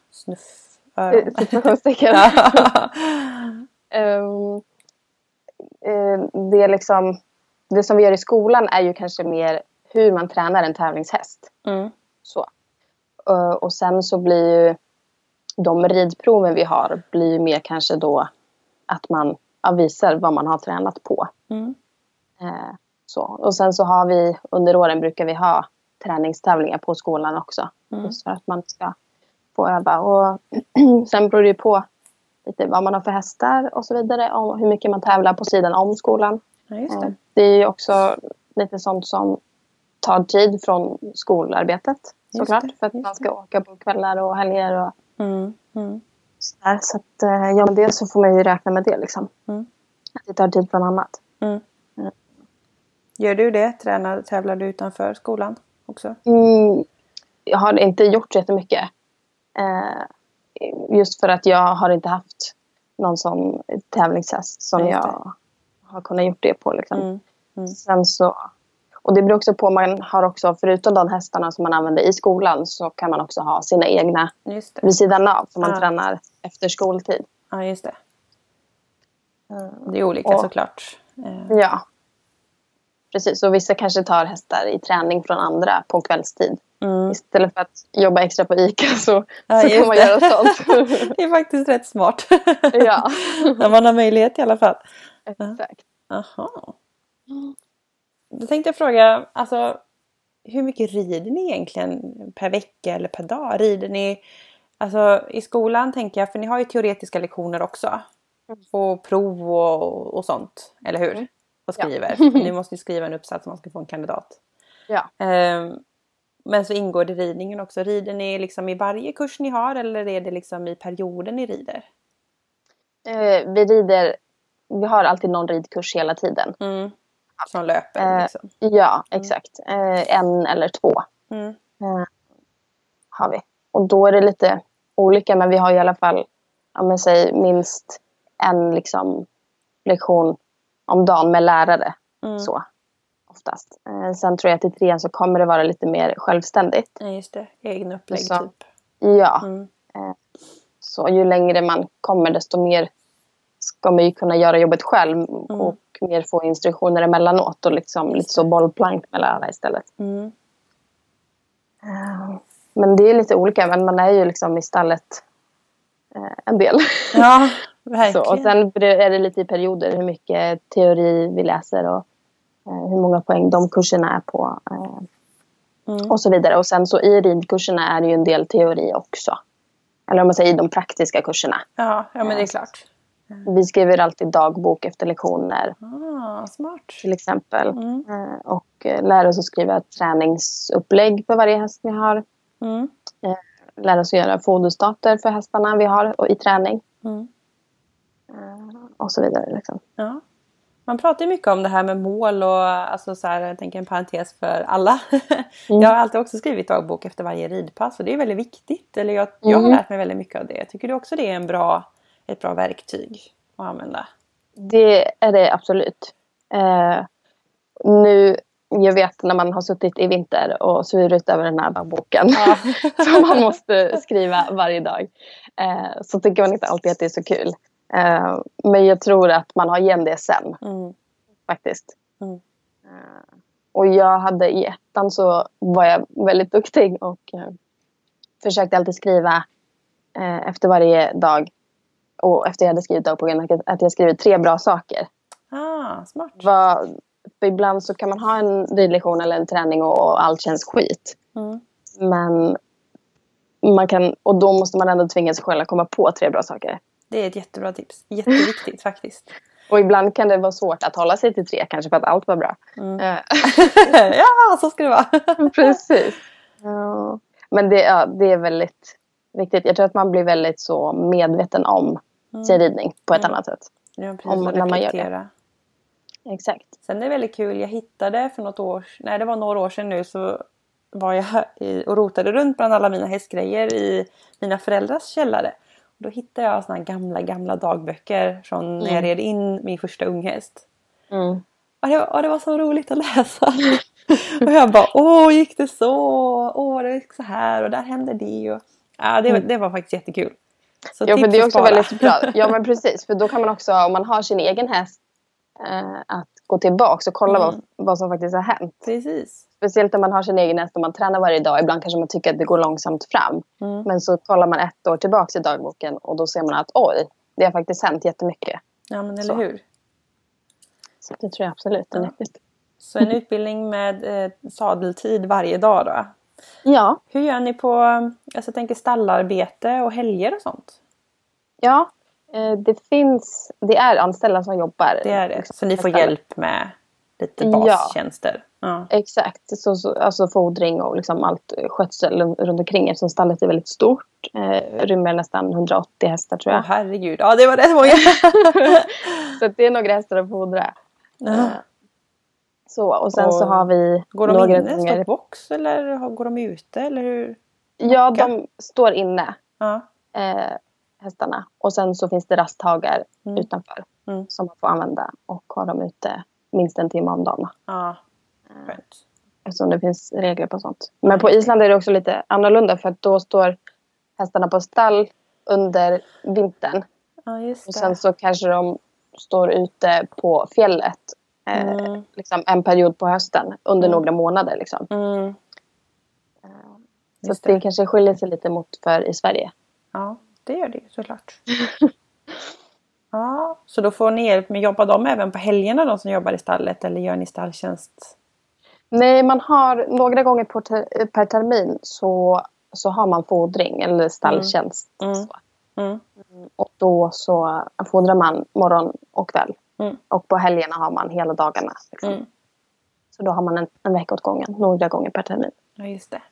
Situationstecken. Ja. Ehm, eh, det, är liksom, det som vi gör i skolan är ju kanske mer hur man tränar en tävlingshäst. Mm. Så. Eh, och sen så blir ju de ridproven vi har blir ju mer kanske då att man ja, visar vad man har tränat på. Mm. Eh, så. Och sen så har vi under åren brukar vi ha träningstävlingar på skolan också. Mm. Just för att man ska få öva. Och sen beror det ju på lite vad man har för hästar och så vidare. Och hur mycket man tävlar på sidan om skolan. Ja, just Eh, det. det är också lite sånt som tar tid från skolarbetet. Såklart. det, För att man ska åka på kvällar och helger och Mm. Mm. sådär. Så att eh, ja, det så får man ju räkna med det liksom. Mm. Att det tar tid från annat. Mm. Mm. Gör du det? Tränar, tävlar du utanför skolan också? Mm, jag har inte gjort så jättemycket. Eh, just för att jag har inte haft någon sån tävlingshäst som jag har kunnat gjort det på. Liksom. Mm. Mm. Sen så, och det beror också på, man har också förutom de hästarna som man använder i skolan så kan man också ha sina egna vid sidan av som man Ja. tränar efter skoltid. Ja, just det. Mm. Det är olika Och- såklart. Eh, Ja. Precis, och vissa kanske tar hästar i träning från andra på kvällstid. Mm. Istället för att jobba extra på ICA så, Ja, så kan man det. göra sånt. Det är faktiskt rätt smart. ja, När man har möjlighet i alla fall. exakt. Aha. då tänkte jag fråga, alltså hur mycket rider ni egentligen per vecka eller per dag? Rider ni alltså i skolan tänker jag, för ni har ju teoretiska lektioner också. Och prov och, och sånt, eller hur? Mm. Och Ja. skriver. Ni måste ju skriva en uppsats om man ska få en kandidat. Ja. Ehm, men så ingår det ridningen också. Rider ni liksom i varje kurs ni har eller är det liksom i perioden ni rider? Eh, vi rider, vi har alltid någon ridkurs hela tiden. Mm. Som löper Eh, liksom. Ja, exakt. Eh, en eller två Mm. eh, har vi. Och då är det lite olika men vi har i alla fall, ja men säg minst en liksom lektion om dagen med lärare. Mm. Så, oftast. Eh, sen tror jag att i trean så kommer det vara lite mer självständigt. Ja just det, egna upplägg Så. typ. Ja, Mm. så ju längre man kommer desto mer ska man ju kunna göra jobbet själv och mer få instruktioner emellanåt och liksom lite så bollplank med lärarna istället. Mm. Eh, Men det är lite olika, men man är ju liksom i stallet eh, en del. Ja, så, verkligen. och sen är det lite i perioder hur mycket teori vi läser och eh, hur många poäng de kurserna är på. Eh, Mm. och så vidare. Och sen så i ridkurserna är det ju en del teori också. Eller om man säger i de praktiska kurserna. Ja, ja men det är klart. Vi skriver alltid dagbok efter lektioner Ah, smart. till exempel. Mm. Eh, och eh, lär oss att skriva träningsupplägg för varje häst vi har. Mm. Lär oss att göra foderstater för hästarna vi har och i träning. Mm. Och så vidare. Liksom. Ja. Man pratar ju mycket om det här med mål och alltså så här, jag tänker en parentes för alla. Mm. Jag har alltid också skrivit dagbok efter varje ridpass och det är väldigt viktigt. Eller jag, jag har Mm. lärt mig väldigt mycket av det. Tycker du också det är en bra, ett bra verktyg att använda? Det är det absolut. Eh, nu, jag vet när man har suttit i vinter och svurit över den här dagboken Ja. som man måste skriva varje dag. Eh, så tycker man inte alltid att det är så kul. Eh, men jag tror att man har igen det sen Mm. faktiskt. Mm. Eh, och jag hade i ettan så var jag väldigt duktig och eh, försökte alltid skriva efter varje dag och efter jag hade skrivit dagboken att jag- skrivit tre bra saker. Ah, smart. Vad, för ibland så kan man ha en ridlektion eller en träning och, och allt känns skit. Mm. Men man kan, och då måste man ändå tvinga sig själv att komma på tre bra saker. Det är ett jättebra tips. Jätteviktigt faktiskt. Och ibland kan det vara svårt att hålla sig till tre kanske för att allt var bra. Mm. Eh, ja, så ska det vara. Precis. Men det, ja, det är väldigt viktigt. Jag tror att man blir väldigt så medveten om sin ridning på ett Mm. annat sätt. Ja, precis, Om- när man gör det. Exakt. Sen är det väldigt kul, jag hittade för något år nej det var några år sedan nu så var jag och rotade runt bland alla mina hästgrejer i mina föräldrars källare. Då hittade jag såna gamla, gamla dagböcker från när jag red in min första unghäst. Mm. Och det, var, och det var så roligt att läsa. och jag bara, åh gick det så? Åh det gick så här och där hände det. Och, ja, det, var- det var faktiskt jättekul. Så Ja, för det är också väldigt bra. Ja, men precis. För då kan man också, om man har sin egen häst, eh, att gå tillbaka och kolla Mm. vad, vad som faktiskt har hänt. Precis. Speciellt om man har sin egen häst och man tränar varje dag. Ibland kanske man tycker att det går långsamt fram. Mm. Men så kollar man ett år tillbaka i dagboken och då ser man att oj, det har faktiskt hänt jättemycket. Ja men eller Så. hur. Så det tror jag absolut är Ja. nyttigt. Så en utbildning med eh, sadeltid varje dag då. Ja, Hur gör ni på alltså jag tänker stallarbete och helger och sånt? ja. Eh, Det finns, det är anställda som jobbar. Det är det. Så ni får hjälp med lite bastjänster? Ja. Exakt, så, så, alltså fodring och liksom allt skötsel runt omkring eftersom stallet är väldigt stort. Eh, rymmer nästan 180 hästar tror jag. herregud, ja det var rätt många. så det är några hästar att fodra. Ja. Så, och sen Och så har vi Går de några inne, gånger- står box eller går de ute eller hur? Ja, de står inne, Ja. eh, hästarna. Och sen så finns det rasthagar Mm. utanför Mm. som man får använda och ha dem ute minst en timme om dagen. ja. Skönt. Eftersom det finns regler på sånt. Men på Island är det också lite annorlunda för att då står hästarna på stall under vintern. Ja just Och det. sen så kanske de står ute på fjället eh, Mm. liksom en period på hösten under Mm. några månader. Liksom. Mm. Så Just att det det. kanske skiljer sig lite mot för i Sverige. Ja, det gör det ju såklart. Ja, så då får ni hjälp med, jobbar de även på helgerna de som jobbar i stallet eller gör ni stalltjänst Nej, man har några gånger ter, per termin så, så har man fodring eller stalltjänst. Mm. Så. Mm. Och då så fodrar man morgon och kväll. Mm. Och på helgerna har man hela dagarna. Liksom. Mm. Så då har man en, en vecka åt gången, några gånger per termin. Ja, just det.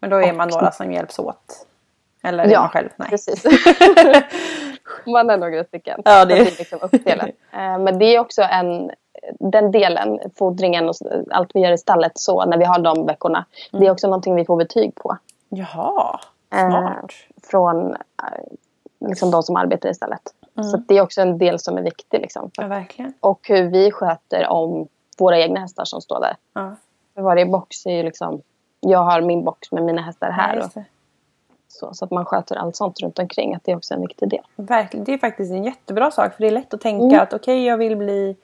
Men då är man Och- några som hjälps åt? Eller är Ja, man själv? Nej. Precis. man är några stycken. Ja, det- Så är liksom uppdelat. Eh, Men det är också en, den delen, fodringen och allt vi gör i stallet så när vi har de veckorna. Det Mm. är också någonting vi får betyg på. Jaha, Eh, smart. Från eh, liksom de som arbetar i stallet. Mm. Så det är också en del som är viktig. Liksom. Ja, verkligen. Och hur vi sköter om våra egna hästar som står där. Ja. För varje box är ju liksom... Jag har min box med mina hästar här. Ja, och det. så, så att man sköter allt sånt runt omkring. Att det är också en viktig del. Verkligen. Det är faktiskt en jättebra sak. För det är lätt att tänka Mm. att okej, jag vill bli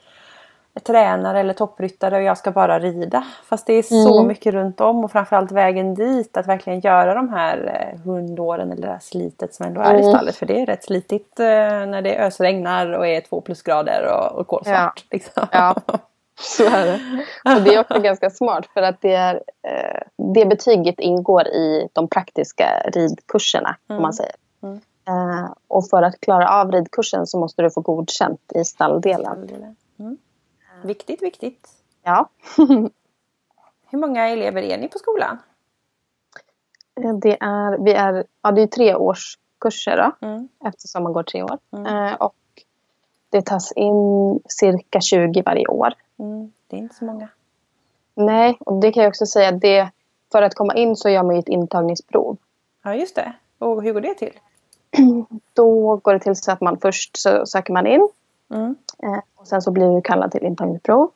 tränare eller toppryttare och jag ska bara rida. Fast det är så Mm. mycket runt om och framförallt vägen dit. Att verkligen göra de här eh, hundåren eller det här slitet som ändå är i Mm. stallet. För det är rätt slitigt eh, när det ösregnar och är två plusgrader och, och kolsvart. Liksom. Ja. Så är det. Och det är också ganska smart för att det, är, eh, det betyget ingår i de praktiska ridkurserna. Mm. Om man säger. Mm. Och för att klara av ridkursen så måste du få godkänt i stalldelen. Mm. Viktigt, viktigt. Ja. Hur många elever är ni på skolan? Eh, Det är, vi är, ja, det är tre årskurser då, Mm. eftersom man går tre år. Mm. Eh, och det tas in cirka 20 varje år. Mm. Det är inte så många. Nej, och det kan jag också säga. Det, för att komma in så gör man ju ett intagningsprov. Ja, just det. Och hur går det till? Då går det till så att man först så söker man in. Mm. Eh, och sen så blir du kallad till intagningsprov.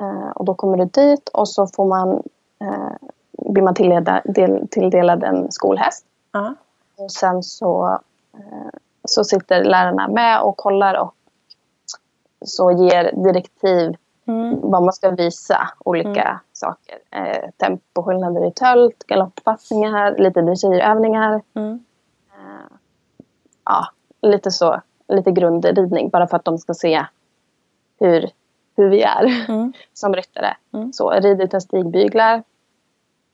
Eh, och då kommer du dit och så får man, eh, blir man tilldelad, del, tilldelad en skolhäst. Ja. Och sen så, så sitter lärarna med och kollar och så ger direktiv Mm. vad man ska visa olika saker. Eh, temposkillnader i tölt, galopppassningar, lite dressyrövningar. Mm. Ja, lite så, lite grundridning bara för att de ska se hur, hur vi är Mm. som ryttare. Mm. Så rid utan stigbyglar,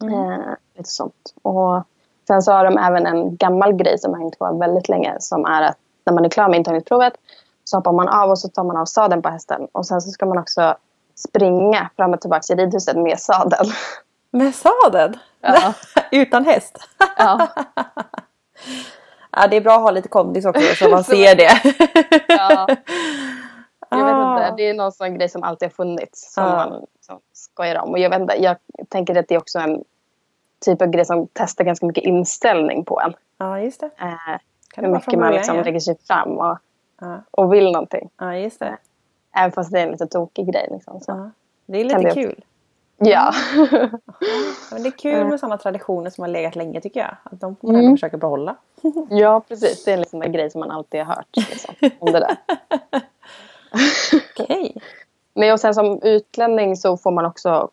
Mm. eh, lite sånt. Och sen så har de även en gammal grej som har hängt kvar väldigt länge som är att när man är klar med intagningsprovet så hoppar man av och så tar man av sadeln på hästen och sen så ska man också springa fram och tillbaka i ridhuset med sadeln. Med sadel? Ja. Utan häst? ja. Ja, det är bra att ha lite kondis också så man ser det. Ja. Jag vet Ah. inte, det är någon sån grej som alltid har funnits som Ja. man liksom skojar om. Och jag, vet inte, jag tänker att det är också en typ av grej som testar ganska mycket inställning på en. Ja, just det. Eh, hur mycket man liksom lägger sig fram och, Ja. och vill någonting. ja, just det. Även fast det är en lite tokig grej. Liksom, så. Ja. Det är lite kul. Ja. Ja, Men det är kul med sådana traditioner som har legat länge tycker jag. Att de får man Mm. försöka behålla. ja, precis. Det är liksom en grej som man alltid har hört. Liksom, om det där. Okej. Men och sen som utlänning så får man också,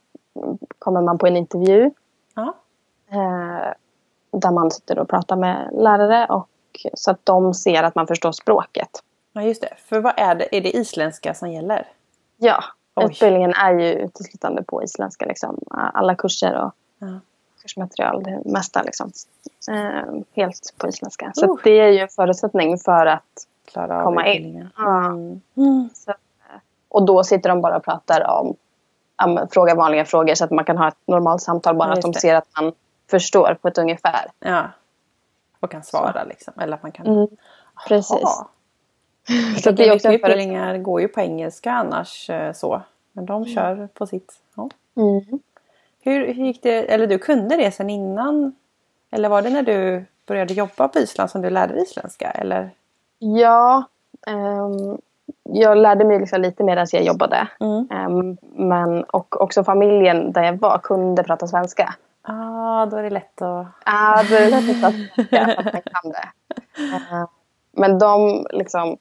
kommer man på en intervju Ja. eh, där man sitter och pratar med lärare och så att de ser att man förstår språket. ja, just det. För vad är det? Är det isländska som gäller? Ja, Oj. utbildningen är ju uteslutande på isländska. Liksom. Alla kurser och Ja. kursmaterial, det mesta liksom. Eh, helt på isländska. Så Uh. att det är ju en förutsättning för att Klara Komma in. Ja. Mm. Mm. Så, eh, och då sitter de bara och pratar om, ja, men frågar vanliga frågor så att man kan ha ett normalt samtal. Bara Ja, att de ser att man förstår på ett ungefär. Ja. Och kan svara liksom. Eller att man kan... Mm, precis. Så Så det är också utbildningar går ju på engelska annars eh, så. Men de kör på sitt. Ja. Mm. Hur, hur gick det? Eller du kunde det sen innan? Eller var det när du började jobba på Island som du lärde dig isländska? Eller? Ja, ehm, jag lärde mig liksom lite mer än jag jobbade. Mm. Ehm, men, och också familjen där jag var kunde prata svenska. Ah, då är det lätt att... Ja, då är det lätt att prata svenska att man kan det. Ehm, men de liksom,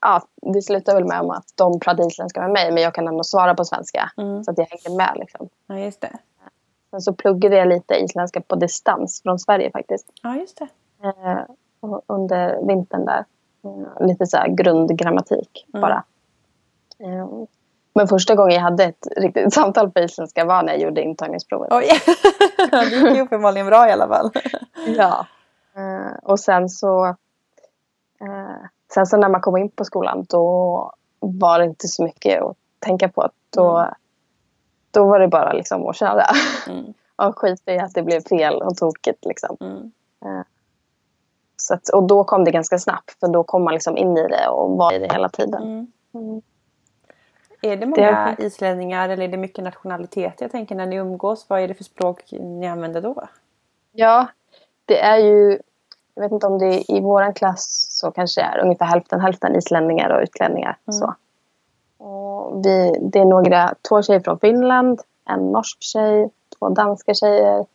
ja, det slutar väl med om att de pratar isländska med mig men jag kan ändå svara på svenska. Mm. Så att jag hängde med liksom. Ja, just det. Sen så pluggade jag lite isländska på distans från Sverige faktiskt. Ja, just det. Eh, under vintern där. Eh, lite så här grundgrammatik Mm. bara. Eh, Men första gången jag hade ett riktigt samtal på isländska var när jag gjorde intagningsprovet. Oj! det gick ju uppenbarligen bra i alla fall. Ja. Eh, och sen så, eh, sen så när man kom in på skolan då var det inte så mycket att tänka på. Då, Mm. då var det bara liksom att köra. Mm. och skita i att det blev fel och tokigt. Liksom. Mm. Så att, och då kom det ganska snabbt för då kom man liksom in i det och var i det hela tiden. Mm. Mm. Är det många islänningar eller är det mycket nationalitet? Jag tänker när ni umgås, vad är det för språk ni använder då? Ja, det är ju, jag vet inte om det är i våran klass så kanske det är ungefär hälften hälften islänningar och utlänningar. Mm. Så. Och vi, det är några, två tjejer från Finland, en norsk tjej, två danska tjejer,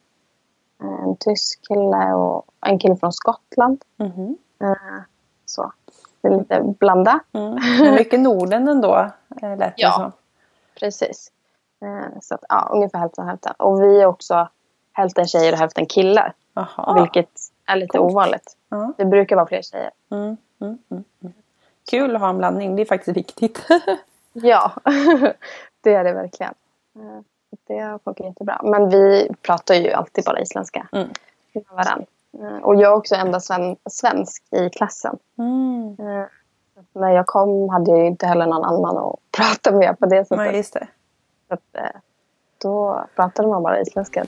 en tysk kille och en kille från Skottland. Eh, Så. Det är lite blandat. Mm. Men mycket Norden ändå, eh, lät det Ja. som. Precis. Eh, Så att, ja, ungefär hälften hälften. Och vi är också hälften tjejer och hälften killar. Jaha. Vilket är lite Coolt. ovanligt. Ja. Det brukar vara fler tjejer. Mm. Mm. Mm. Mm. Kul att ha en blandning, det är faktiskt viktigt. Ja, det är det verkligen. Eh, Det har funkat jättebra. Men vi pratar ju alltid bara isländska Mm. med varandra. Eh, Och jag är också enda sven svensk i klassen. Mm. Eh, När jag kom hade jag inte heller någon annan att prata med på det sättet. Nej, det. Så att, då pratade man bara isländska.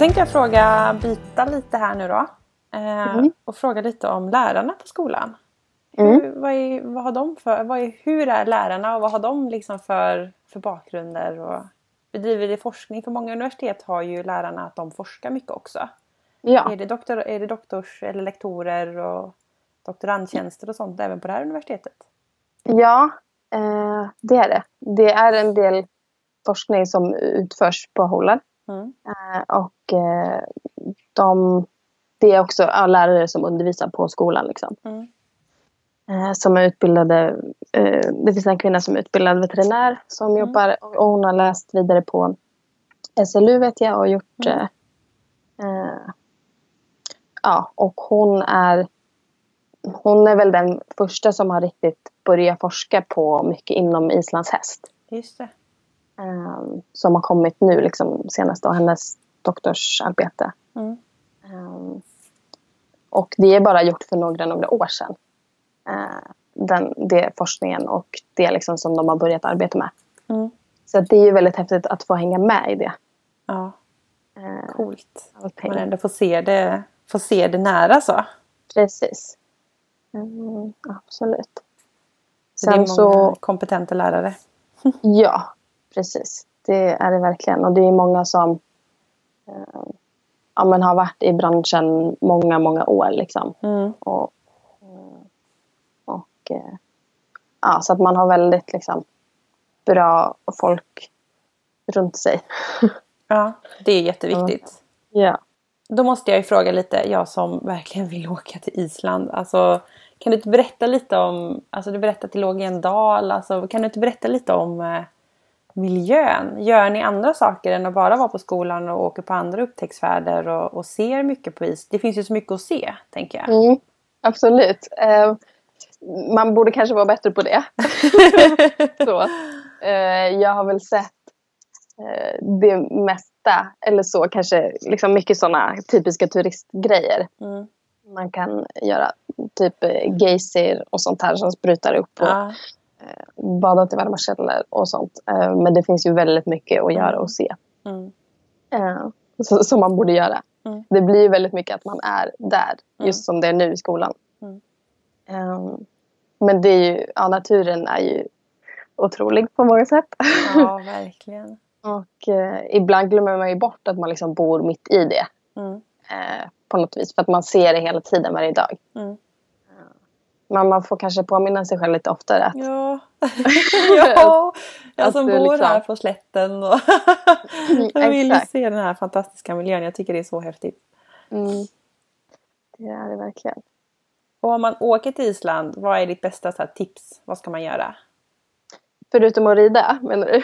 Då tänkte jag fråga, byta lite här nu då. Eh, Mm. Och fråga lite om lärarna på skolan. Mm. Hur, vad, är, vad har de för, vad är, hur är lärarna och vad har de liksom för, för bakgrunder? Och bedriver de forskning? För många universitet har ju lärarna att de forskar mycket också. Ja, Är, det doktor, är det doktors eller lektorer och doktorandtjänster och sånt även på det här universitetet? ja eh, det är det. Det är en del forskning som utförs på Hålen. Mm. Eh, och eh, de, det är också lärare som undervisar på skolan. Liksom. Mm. Eh, som är utbildade, det finns en kvinna som är utbildad veterinär som jobbar och hon har läst vidare på SLU vet jag och gjort Mm. eh, eh, ja och hon är hon är väl den första som har riktigt börjat forska på mycket inom Islands häst. Just det. Eh, som har kommit nu liksom senast då, hennes doktorsarbete. Mm. Um, och det är bara gjort för några, några år sedan. Uh, den, det forskningen och det liksom som de har börjat arbeta med. Mm. Så det är ju väldigt häftigt att få hänga med i det. Ja, Uh, coolt. allting. Man ändå får se det, får se det nära så. Precis. Mm, absolut. Så det är Sen många så, kompetenta lärare. ja, precis. Det är det verkligen. Och det är många som eh, ja, men har varit i branschen många, många år. Liksom. Mm. Och, eh, och eh, ja, så att man har väldigt liksom, bra folk runt sig. Ja, det är jätteviktigt. Ja. Då måste jag ju fråga lite, jag som verkligen vill åka till Island. Alltså, kan du inte berätta lite om, alltså du berättade att det låg i en dal. Alltså, kan du inte berätta lite om eh, miljön? Gör ni andra saker än att bara vara på skolan och åka på andra upptäcktsfärder och, och ser mycket på is? Det finns ju så mycket att se, tänker jag. Mm, absolut. Eh, man borde kanske vara bättre på det. så. Eh, jag har väl sett eh, det mesta, eller så kanske liksom mycket sådana typiska turistgrejer. Mm. Man kan göra typ eh, geysir och sånt här som sprutar upp och Ja. Bada till varma källor och sånt. Eh, men det finns ju väldigt mycket att göra och se. Mm. Eh, som man borde göra. Mm. Det blir väldigt mycket att man är där, Mm. just som det är nu i skolan. Mm. Eh, men det är ju, ja, naturen är ju otrolig på många sätt. ja, verkligen. och eh, ibland glömmer man ju bort att man liksom bor mitt i det. Mm. Eh, på något vis. För att man ser det hela tiden varje dag. Mm. Men man får kanske påminna sig själv lite oftare att Ja, ja. jag som bor liksom- här på slätten. Och jag vill exakt. se den här fantastiska miljön. Jag tycker det är så häftigt. mm, det är det verkligen. Och om man åker till Island, vad är ditt bästa här, tips? Vad ska man göra? Förutom att rida menar du?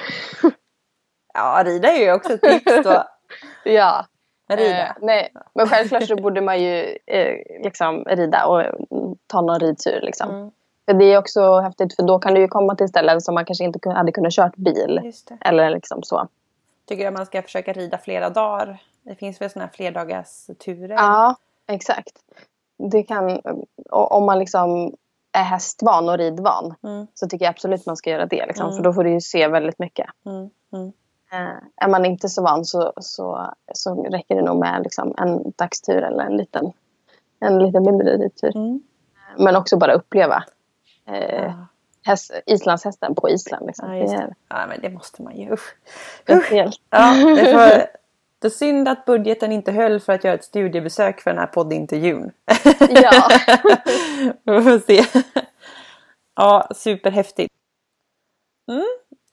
Ja, rida är ju också ett tips då. Ja. Rida? Eh, nej, men självklart så borde man ju eh, liksom rida och mm, ta någon ridtur. Liksom. Mm. För det är också häftigt för då kan du ju komma till ställen som man kanske inte hade kunnat kört bil. Eller liksom så. Tycker du att man ska försöka rida flera dagar? Det finns väl sådana här flerdagars turer? Ja, exakt. Det kan, om man liksom är hästvan och ridvan Mm, så tycker jag absolut man ska göra det. Liksom, Mm. För då får du ju se väldigt mycket. mm, mm. Eh, är man inte så van så, så, så räcker det nog med liksom, en dagstur eller en liten, en lite mindre ridtur. Men också bara uppleva eh, häst, islandshästen på Island. Liksom. Ja, det ja, men det måste man ju. Usch. helt... Ja, det, får, det är synd att budgeten inte höll för att göra ett studiebesök för den här poddintervjun. Ja. Vi får se. Ja, superhäftigt. Mm,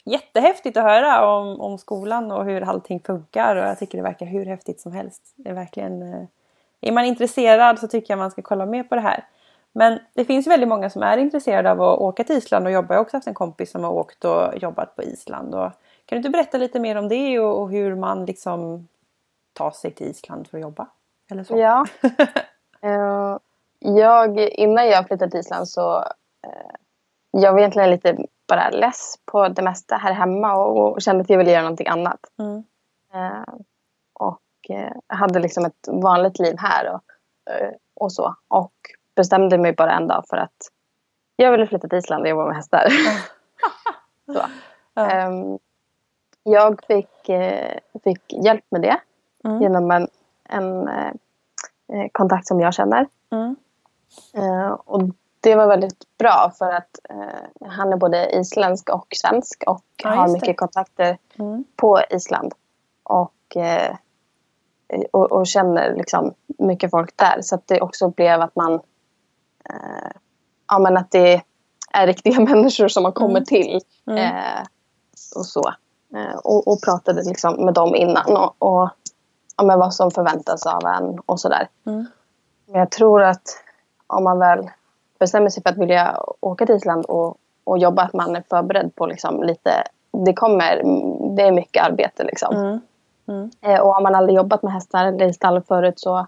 jättehäftigt att höra om, om skolan och hur allting funkar och jag tycker det verkar hur häftigt som helst. Det är verkligen... eh, Är man intresserad så tycker jag man ska kolla med på det här. Men det finns väldigt många som är intresserade av att åka till Island och jobba. Jag har också haft en kompis som har åkt och jobbat på Island. Och kan du inte berätta lite mer om det och, och hur man liksom tar sig till Island för att jobba? Eller så? Ja. Eh, jag, innan jag flyttade till Island så eh, jag var egentligen lite bara less på det mesta här hemma och, och kände att jag ville göra någonting annat. Mm. Eh, och eh, hade liksom ett vanligt liv här och, eh, och så. Och bestämde mig bara en dag för att jag ville flytta till Island och jobba med hästar. så. Ja. Ehm, jag fick, eh, fick hjälp med det Mm. genom en, en eh, eh, kontakt som jag känner. Mm. Eh, och det var väldigt bra för att eh, han är både isländsk och svensk och Ja, har just det. mycket kontakter Mm. på Island. Och, eh, och, och känner liksom mycket folk där. Så att det också blev att man ja, men att det är riktiga människor som har kommit till. Mm. Eh, och så. Eh, och, och pratade liksom med dem innan. Och, och ja, men vad som förväntas av en och sådär. Mm. Men jag tror att om man väl bestämmer sig för att vilja åka till Island och, och jobba, att man är förberedd på liksom lite, det kommer, det är mycket arbete liksom. Mm. Mm. Eh, och har man aldrig jobbat med hästar eller i stall förut så,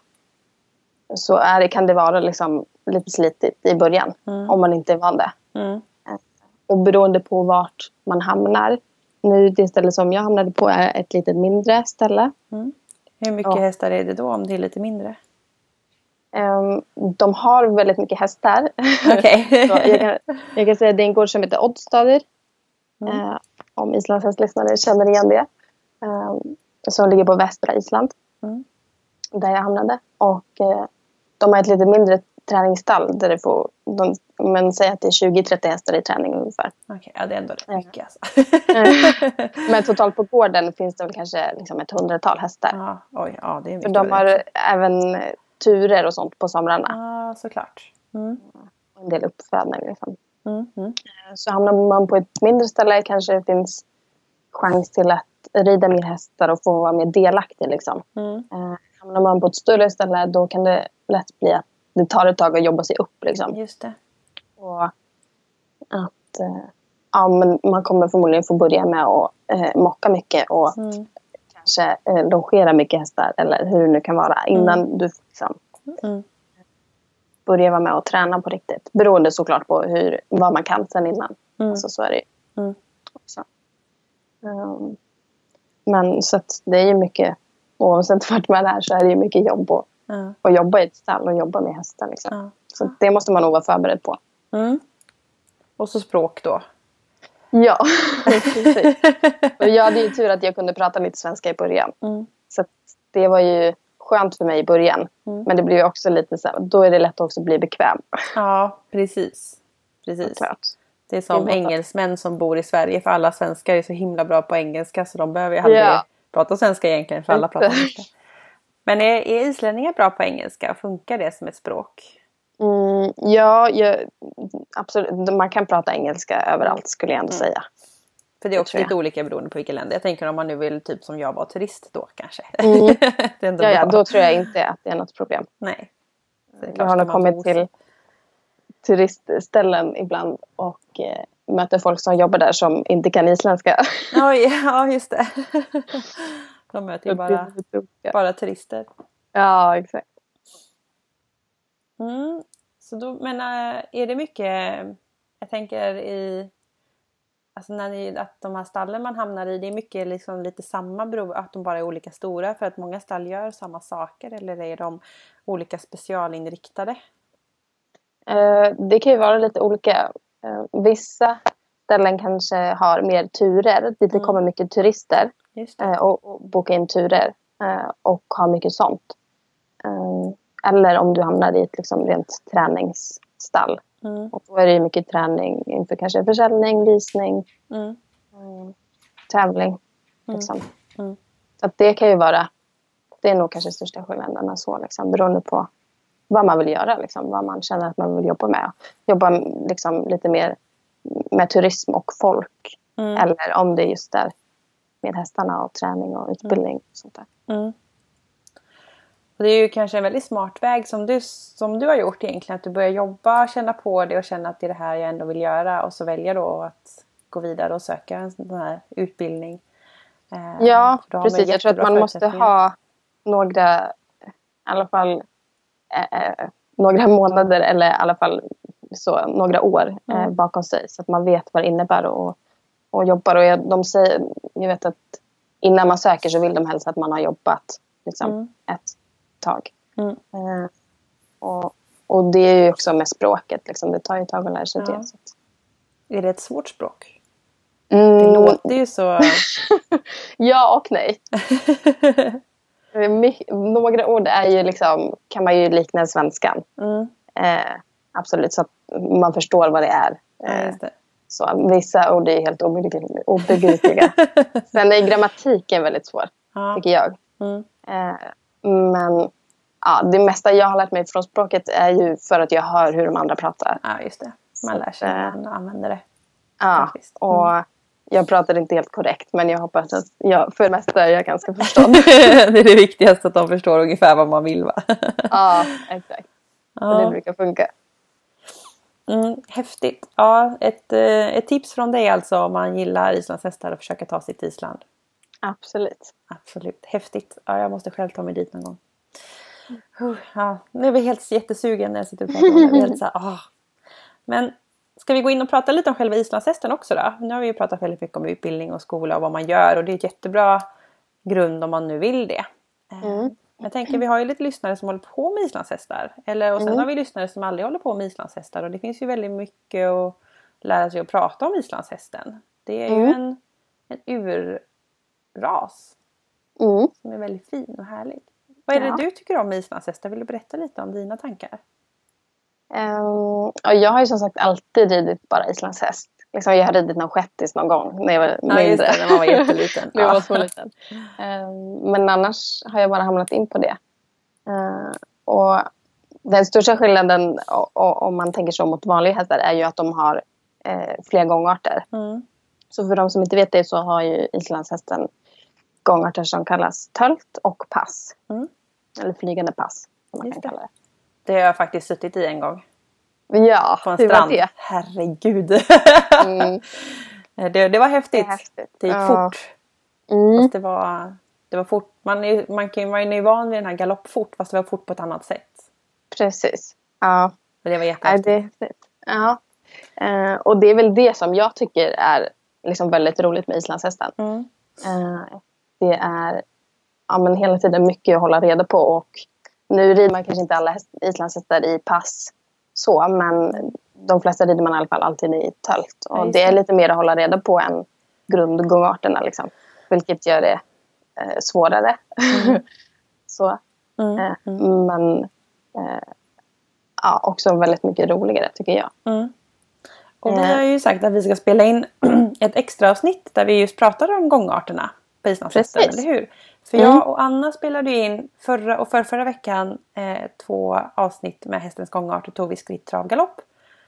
så är det, kan det vara liksom lite slitigt i början. Mm. Om man inte är van det. Mm. Och beroende på vart man hamnar. Nu det ställe som jag hamnade på är ett lite mindre ställe. Hur mycket Ja. hästar är det då om det är lite mindre? Ehm, de har väldigt mycket hästar. Så jag, kan, jag kan säga att det är en gård som heter Oddstadir. Mm. Eh, om islandshästlyssnare känner igen det. Eh, som ligger på västra Island. Mm. Där jag hamnade. Och eh, de har ett lite mindre träningsstall. Där det får, de, men säg att det är 20-30 hästar i träning ungefär. Okej, ja det är ändå rätt mycket alltså. Men totalt på gården finns det väl kanske liksom ett hundratal hästar. ja, oj, ja det är För mycket. de har även eh, turer och sånt på somrarna. Ja, såklart. Mm. En del uppfödning. Liksom. Mm. Mm. Så hamnar man på ett mindre ställe kanske det finns chans till att rida mer hästar och få vara mer delaktig. Liksom. Mm. Hamnar man på ett större ställe då kan det lätt bli att det tar ett tag att jobba sig upp. Liksom. Just det. Och att eh, ja, men man kommer förmodligen få börja med att eh, mocka mycket och Mm. kanske eh, longera mycket hästar eller hur det nu kan vara innan du liksom, Mm. börjar vara med och träna på riktigt. Beroende såklart på hur, vad man kan sen innan. Mm. Alltså, så är det ju. Mm. också. Ehm, men så att det är ju mycket, oavsett vart man är så är det ju mycket jobb att, Ja. jobba i ett stall och jobba med hästar. Liksom. Ja. Så det måste man nog vara förberedd på. Mm. Och så språk då. Ja, precis. Och jag hade ju tur att jag kunde prata lite svenska i början. Mm. Så det var ju skönt för mig i början. Mm. Men det blir också lite så här, då är det lätt att också bli bekväm. Ja, precis. Precis. Det är som Det är engelsmän som bor i Sverige för alla svenskar är så himla bra på engelska så de behöver ju aldrig Ja. Prata svenska egentligen för alla pratar engelska. Men är, är islänningar bra på engelska? Funkar det som ett språk? Mm, ja, jag, absolut. Man kan prata engelska överallt skulle jag ändå Mm. säga. För det är Det också jag. lite olika beroende på vilket länder. Jag tänker om man nu vill typ som jag vara turist då kanske. Mm. det Ja, ja, då tror jag inte att det är något problem. Nej. Det Jag har nog kommit till turistställen ibland och eh, möter folk som jobbar där som inte kan isländska. Oj, ja just det. De möter ju bara, bara turister. Ja, exakt. Mm. Så då, men äh, är det mycket, jag tänker i, alltså när ni, att de här stallen man hamnar i, det är mycket liksom lite samma att de bara är olika stora för att många stall gör samma saker eller är de olika specialinriktade? Uh, det kan ju vara lite olika. Uh, vissa ställen kanske har mer turer dit det mm. kommer mycket turister uh, och, och boka in turer och har mycket sånt. Eller om du hamnar i ett liksom rent träningsstall. Mm. Och då är det mycket träning inför kanske försäljning, visning, mm. mm tävling. Mm. Liksom. Mm. Så det kan ju vara, det är nog kanske största skillnaden så liksom, beroende på vad man vill göra, liksom, vad man känner att man vill jobba med. Jobba liksom, lite mer med turism och folk. Mm. Eller om det just är med hästarna och träning och utbildning. Och sånt där. Och det är ju kanske en väldigt smart väg som du, som du har gjort egentligen. Att du börjar jobba, känna på det och känna att det är det här jag ändå vill göra. Och så väljer då att gå vidare och söka en sån här utbildning. Eh, ja, precis. Jag tror att man måste ha några, i alla fall eh, några månader eller i alla fall så, några år eh, mm. bakom sig. Så att man vet vad det innebär och, och jobbar. Och jag, de säger, jag vet att innan man söker så vill de helst att man har jobbat liksom, mm. ett tag. Mm. Eh, och, och det är ju också med språket. Liksom. Det tar ju ett tag att lära sig ja. det. Så. Är det ett svårt språk? Mm. Det låter ju så... ja och nej. Några ord är ju liksom, kan man ju likna svenskan. Mm. Eh, absolut, så att man förstår vad det är. Eh, det. Så, vissa ord är helt obegripliga. Sen är grammatiken väldigt svår, ja. tycker jag. Mm. Eh, men ja, det mesta jag har lärt mig från språket är ju för att jag hör hur de andra pratar. Ja, just det. Man lär sig när man använder det. Ja, mm. och jag pratar inte helt korrekt men jag hoppas att jag för det mesta är jag ganska förstådd. det är det viktigaste att de förstår ungefär vad man vill va? ja, exakt. Ja. det brukar funka. Mm, häftigt. Ja, ett, eh, ett tips från dig alltså om man gillar islandshästar och försöka ta sig till Island. Absolut. Absolut. Häftigt. Ja, jag måste själv ta mig dit någon gång. Ja, nu är vi helt jättesugen när jag sitter och pratar om det. Helt så här, ah. Men ska vi gå in och prata lite om själva islandshästen också då? Nu har vi ju pratat väldigt mycket om utbildning och skola och vad man gör och det är ett jättebra grund om man nu vill det. Eh, mm. Jag tänker vi har ju lite lyssnare som håller på med islandshästar. Eller, och sen mm. har vi lyssnare som aldrig håller på med islandshästar och det finns ju väldigt mycket att lära sig att prata om islandshästen. Det är mm. ju en, en urras. Mm. Som är väldigt fin och härlig. Vad är det du tycker om med islandshästar? Vill du berätta lite om dina tankar? Um, jag har ju som sagt alltid ridit bara islandshäst. Liksom, jag har ridit någon shettis någon gång när jag var mindre. Ja, det, när man var jätteliten. när jag var så liten. Um, men annars har jag bara hamnat in på det. Uh, och den största skillnaden om man tänker så mot vanliga hästar är ju att de har eh, fler gångarter. Mm. Så för de som inte vet det så har ju islandshästen gångarter som kallas tölt och pass. Mm. Eller flygande pass. Som man kan kalla det. Det har jag faktiskt suttit i en gång. Ja, på en hur strand. var det? Herregud. Mm. det, det var häftigt. Det, häftigt. det gick ja. fort. Mm. det var, det var fort. Man, är, man, kan, man är ju van vid den här galoppfort fast det var fort på ett annat sätt. Precis. Ja. Men det var jättehäftigt. Ja, det, ja. Uh, och det är väl det som jag tycker är liksom väldigt roligt med islandshästen. Mm. Uh, det är ja, men hela tiden mycket att hålla reda på och nu rider man kanske inte alla islandshästar i pass så men de flesta rider man i alla fall alltid i tölt och ja, det är lite mer att hålla reda på än grundgångarterna liksom. Vilket gör det eh, svårare. Mm. så. Mm, eh, mm. Men eh, ja, också väldigt mycket roligare tycker jag. Mm. Och vi har ju sagt att vi ska spela in ett extra avsnitt där vi just pratar om gångarterna på islandshästen, eller hur? För mm. jag och Anna spelade in förra och för förra veckan eh, två avsnitt med hästens gångart och tog vi skritt, trav, galopp.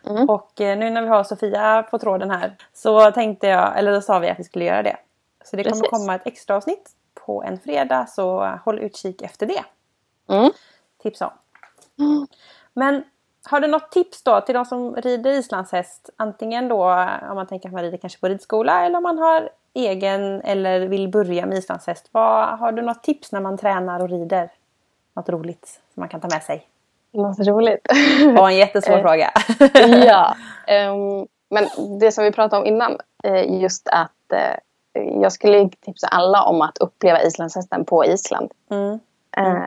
Mm. Och eh, nu när vi har Sofia på tråden här så tänkte jag, eller då sa vi att vi skulle göra det. Så det Precis. kommer komma ett extra avsnitt på en fredag så håll utkik efter det. Mm. Tips om. Mm. Men har du något tips då till de som rider islandshäst? Antingen då om man tänker att man rider kanske på ridskola eller om man har egen eller vill börja med islandshäst. Vad, har du något tips när man tränar och rider? Något roligt som man kan ta med sig? Något roligt. Det var en jättesvår Eh, fråga. ja. ehm, men det som vi pratade om innan, eh, just att eh, jag skulle tipsa alla om att uppleva islandshästen på Island. Mm, Eh,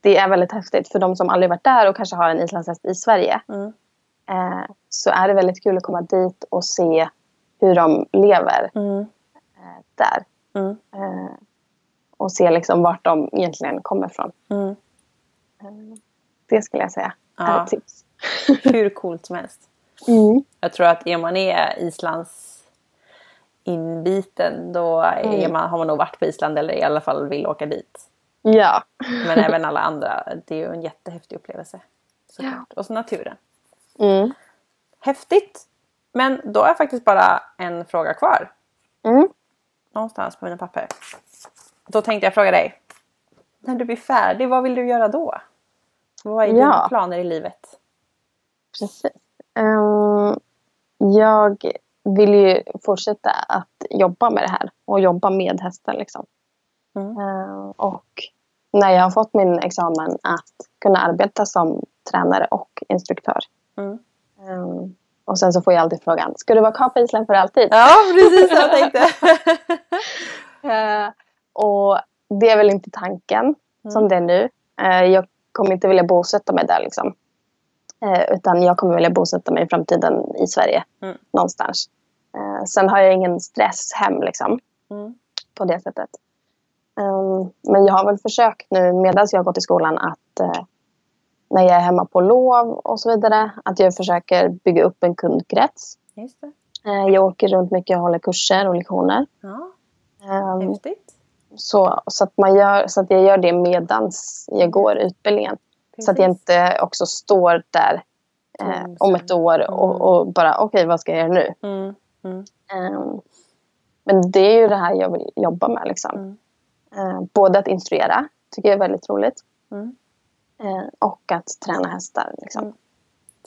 det är väldigt häftigt för de som aldrig varit där och kanske har en islandshäst i Sverige. mm, Eh, så är det väldigt kul att komma dit och se hur de lever mm, där. mm, Eh, och se liksom vart de egentligen kommer ifrån. mm. Eh, det skulle jag säga är Ja. ett tips. Hur coolt som helst. Mm. Jag tror att är man är Islands inbiten då är Mm. man, har man nog varit på Island eller i alla fall vill åka dit. Ja. Men även alla andra. Det är ju en jättehäftig upplevelse. Såklart. Och så naturen. Mm. Häftigt! Men då är faktiskt bara en fråga kvar. Mm. Någonstans på mina papper. Då tänkte jag fråga dig. När du blir färdig, vad vill du göra då? Vad är dina Ja. planer i livet? Precis. Ehm, jag vill ju fortsätta att jobba med det här och jobba med hästen. Liksom. Mm. Ehm, och när jag har fått min examen att kunna arbeta som tränare och instruktör. Mm. Ehm, och sen så får jag alltid frågan, ska du vara kvar på Island för alltid? Ja, precis vad jag tänkte. Eh, och det är väl inte tanken som Mm. det är nu. Eh, jag kommer inte vilja bosätta mig där liksom. Eh, utan jag kommer vilja bosätta mig i framtiden i Sverige. Mm. Någonstans. Sen har jag ingen stress hem liksom. Mm. På det sättet. Um, men jag har väl försökt nu medan jag har gått i skolan att när jag är hemma på lov och så vidare. Att jag försöker bygga upp en kundkrets. Just det. Eh, jag åker runt mycket och håller kurser och lektioner. Ja, Ehm, häftigt. så, så, att man gör, så att jag gör det medans jag går utbildningen. Så att jag Precis. inte också står där eh, om ett år och, och bara okej vad ska jag göra nu? Mm. Mm. Ehm, men det är ju det här jag vill jobba med. Liksom. Mm. Eh, både att instruera, tycker jag är väldigt roligt. Mm. Eh, och att träna hästar. Liksom. Mm.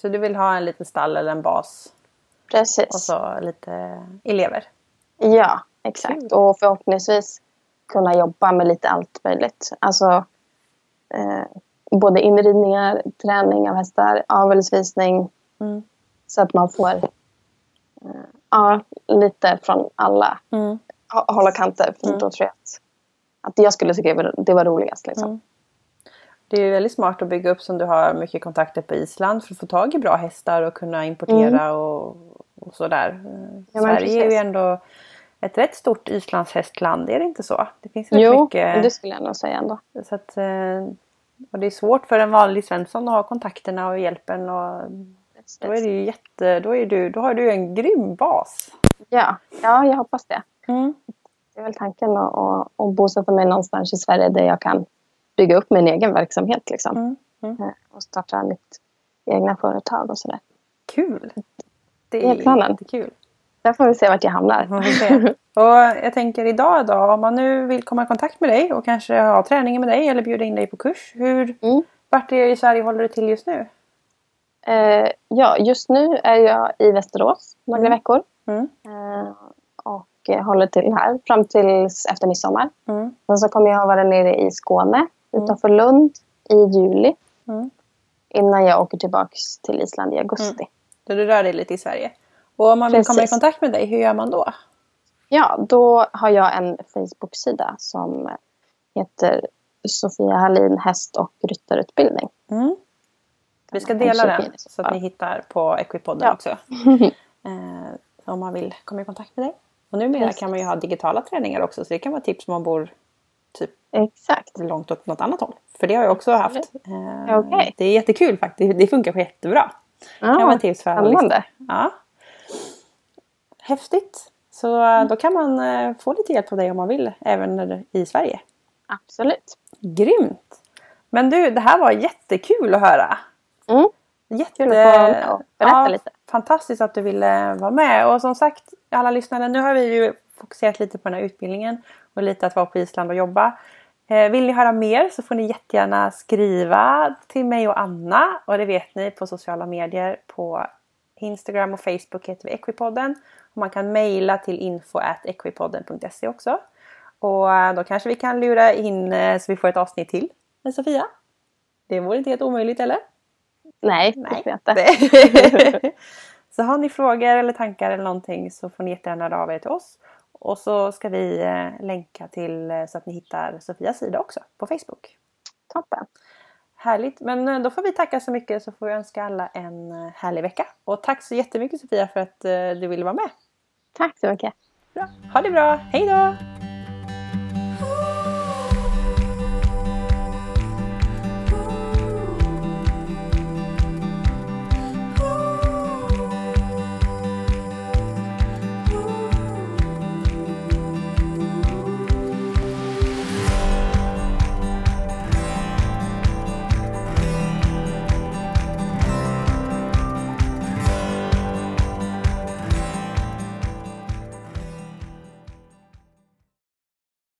Så du vill ha en liten stall eller en bas Precis. och så lite elever? Ja, exakt. Kul. Och förhoppningsvis kunna jobba med lite allt möjligt. Alltså eh, både inridningar, träning av hästar, avelsvisning. Mm. Så att man får eh, ja, lite från alla Mm. hå- håll och kanter. För Mm. då tror jag att, att jag skulle tycka det var roligast. Liksom. Mm. Det är väldigt smart att bygga upp som du har mycket kontakter på Island för att få tag i bra hästar och kunna importera och, och sådär. Eh, Mm. Ja, Sverige är ju precis. ändå ett rätt stort islandshästland, är det inte så? Det finns rätt Jo, mycket. det skulle jag nog säga ändå. Så att, eh, och det är svårt för en vanlig Svensson att ha kontakterna och hjälpen. Och då är det ju jätte, då, är du, då har du en grym bas. Ja, ja, jag hoppas det. Mm. Det är väl tanken att, att, att bosätta mig någonstans i Sverige där jag kan bygga upp min egen verksamhet. Liksom. Mm. Mm. Eh, Och starta mitt egna företag och sådär. Kul! Det Det är planen. jättekul. Där får vi se vart jag hamnar. Och jag tänker idag då, om man nu vill komma i kontakt med dig och kanske ha träningen med dig eller bjuda in dig på kurs. Hur, Mm. vart är i Sverige håller du till just nu? Eh, ja, just nu är jag i Västerås några Mm. veckor. Mm. Eh, och eh, håller till här fram tills efter midsommar. Mm. Sen så kommer jag att vara nere i Skåne utanför Lund i juli. Mm. Innan jag åker tillbaks till Island i augusti. Så du rör dig lite i Sverige. Och om man vill komma i Precis. kontakt med dig, hur gör man då? Ja, då har jag en Facebook-sida som heter Sofia Hallin häst och ryttarutbildning. Mm. Vi ska dela den så att ni hittar på Equipodden Ja. också. Eh, om man vill komma i kontakt med dig. Och numera Precis. kan man ju ha digitala träningar också så det kan vara tips om man bor Exakt. långt åt något annat håll. För det har jag också haft. Eh, Okej. Det är jättekul faktiskt. Det funkar jättebra. Ja, kan vara tips för alla lyssnare. Ja. Häftigt! Så eh, då kan man eh, få lite hjälp av dig om man vill, även i Sverige. Absolut. Grymt! Men du, det här var jättekul att höra. Mm. Jätte... Kul att få berätta lite. Fantastiskt att du ville vara med. Och som sagt, alla lyssnare, nu har vi ju fokuserat lite på den här utbildningen och lite att vara på Island och jobba. Eh, vill ni höra mer så får ni jättegärna skriva till mig och Anna och det vet ni på sociala medier på Instagram och Facebook heter vi Equipodden. Och man kan mejla till info.equipodden.se också. Och eh, då kanske vi kan lura in eh, så vi får ett avsnitt till med Sofia. Det vore inte helt omöjligt eller? Nej, det Nej. tror jag inte. så har ni frågor eller tankar eller någonting så får ni jättegärna höra av er till oss. Och så ska vi eh, länka till eh, så att ni hittar Sofias sida också på Facebook. Toppen. Härligt! Men eh, då får vi tacka så mycket så får vi önska alla en härlig vecka. Och tack så jättemycket Sofia för att du ville vara med. Tack så mycket. Bra. Ha det bra! Hej då!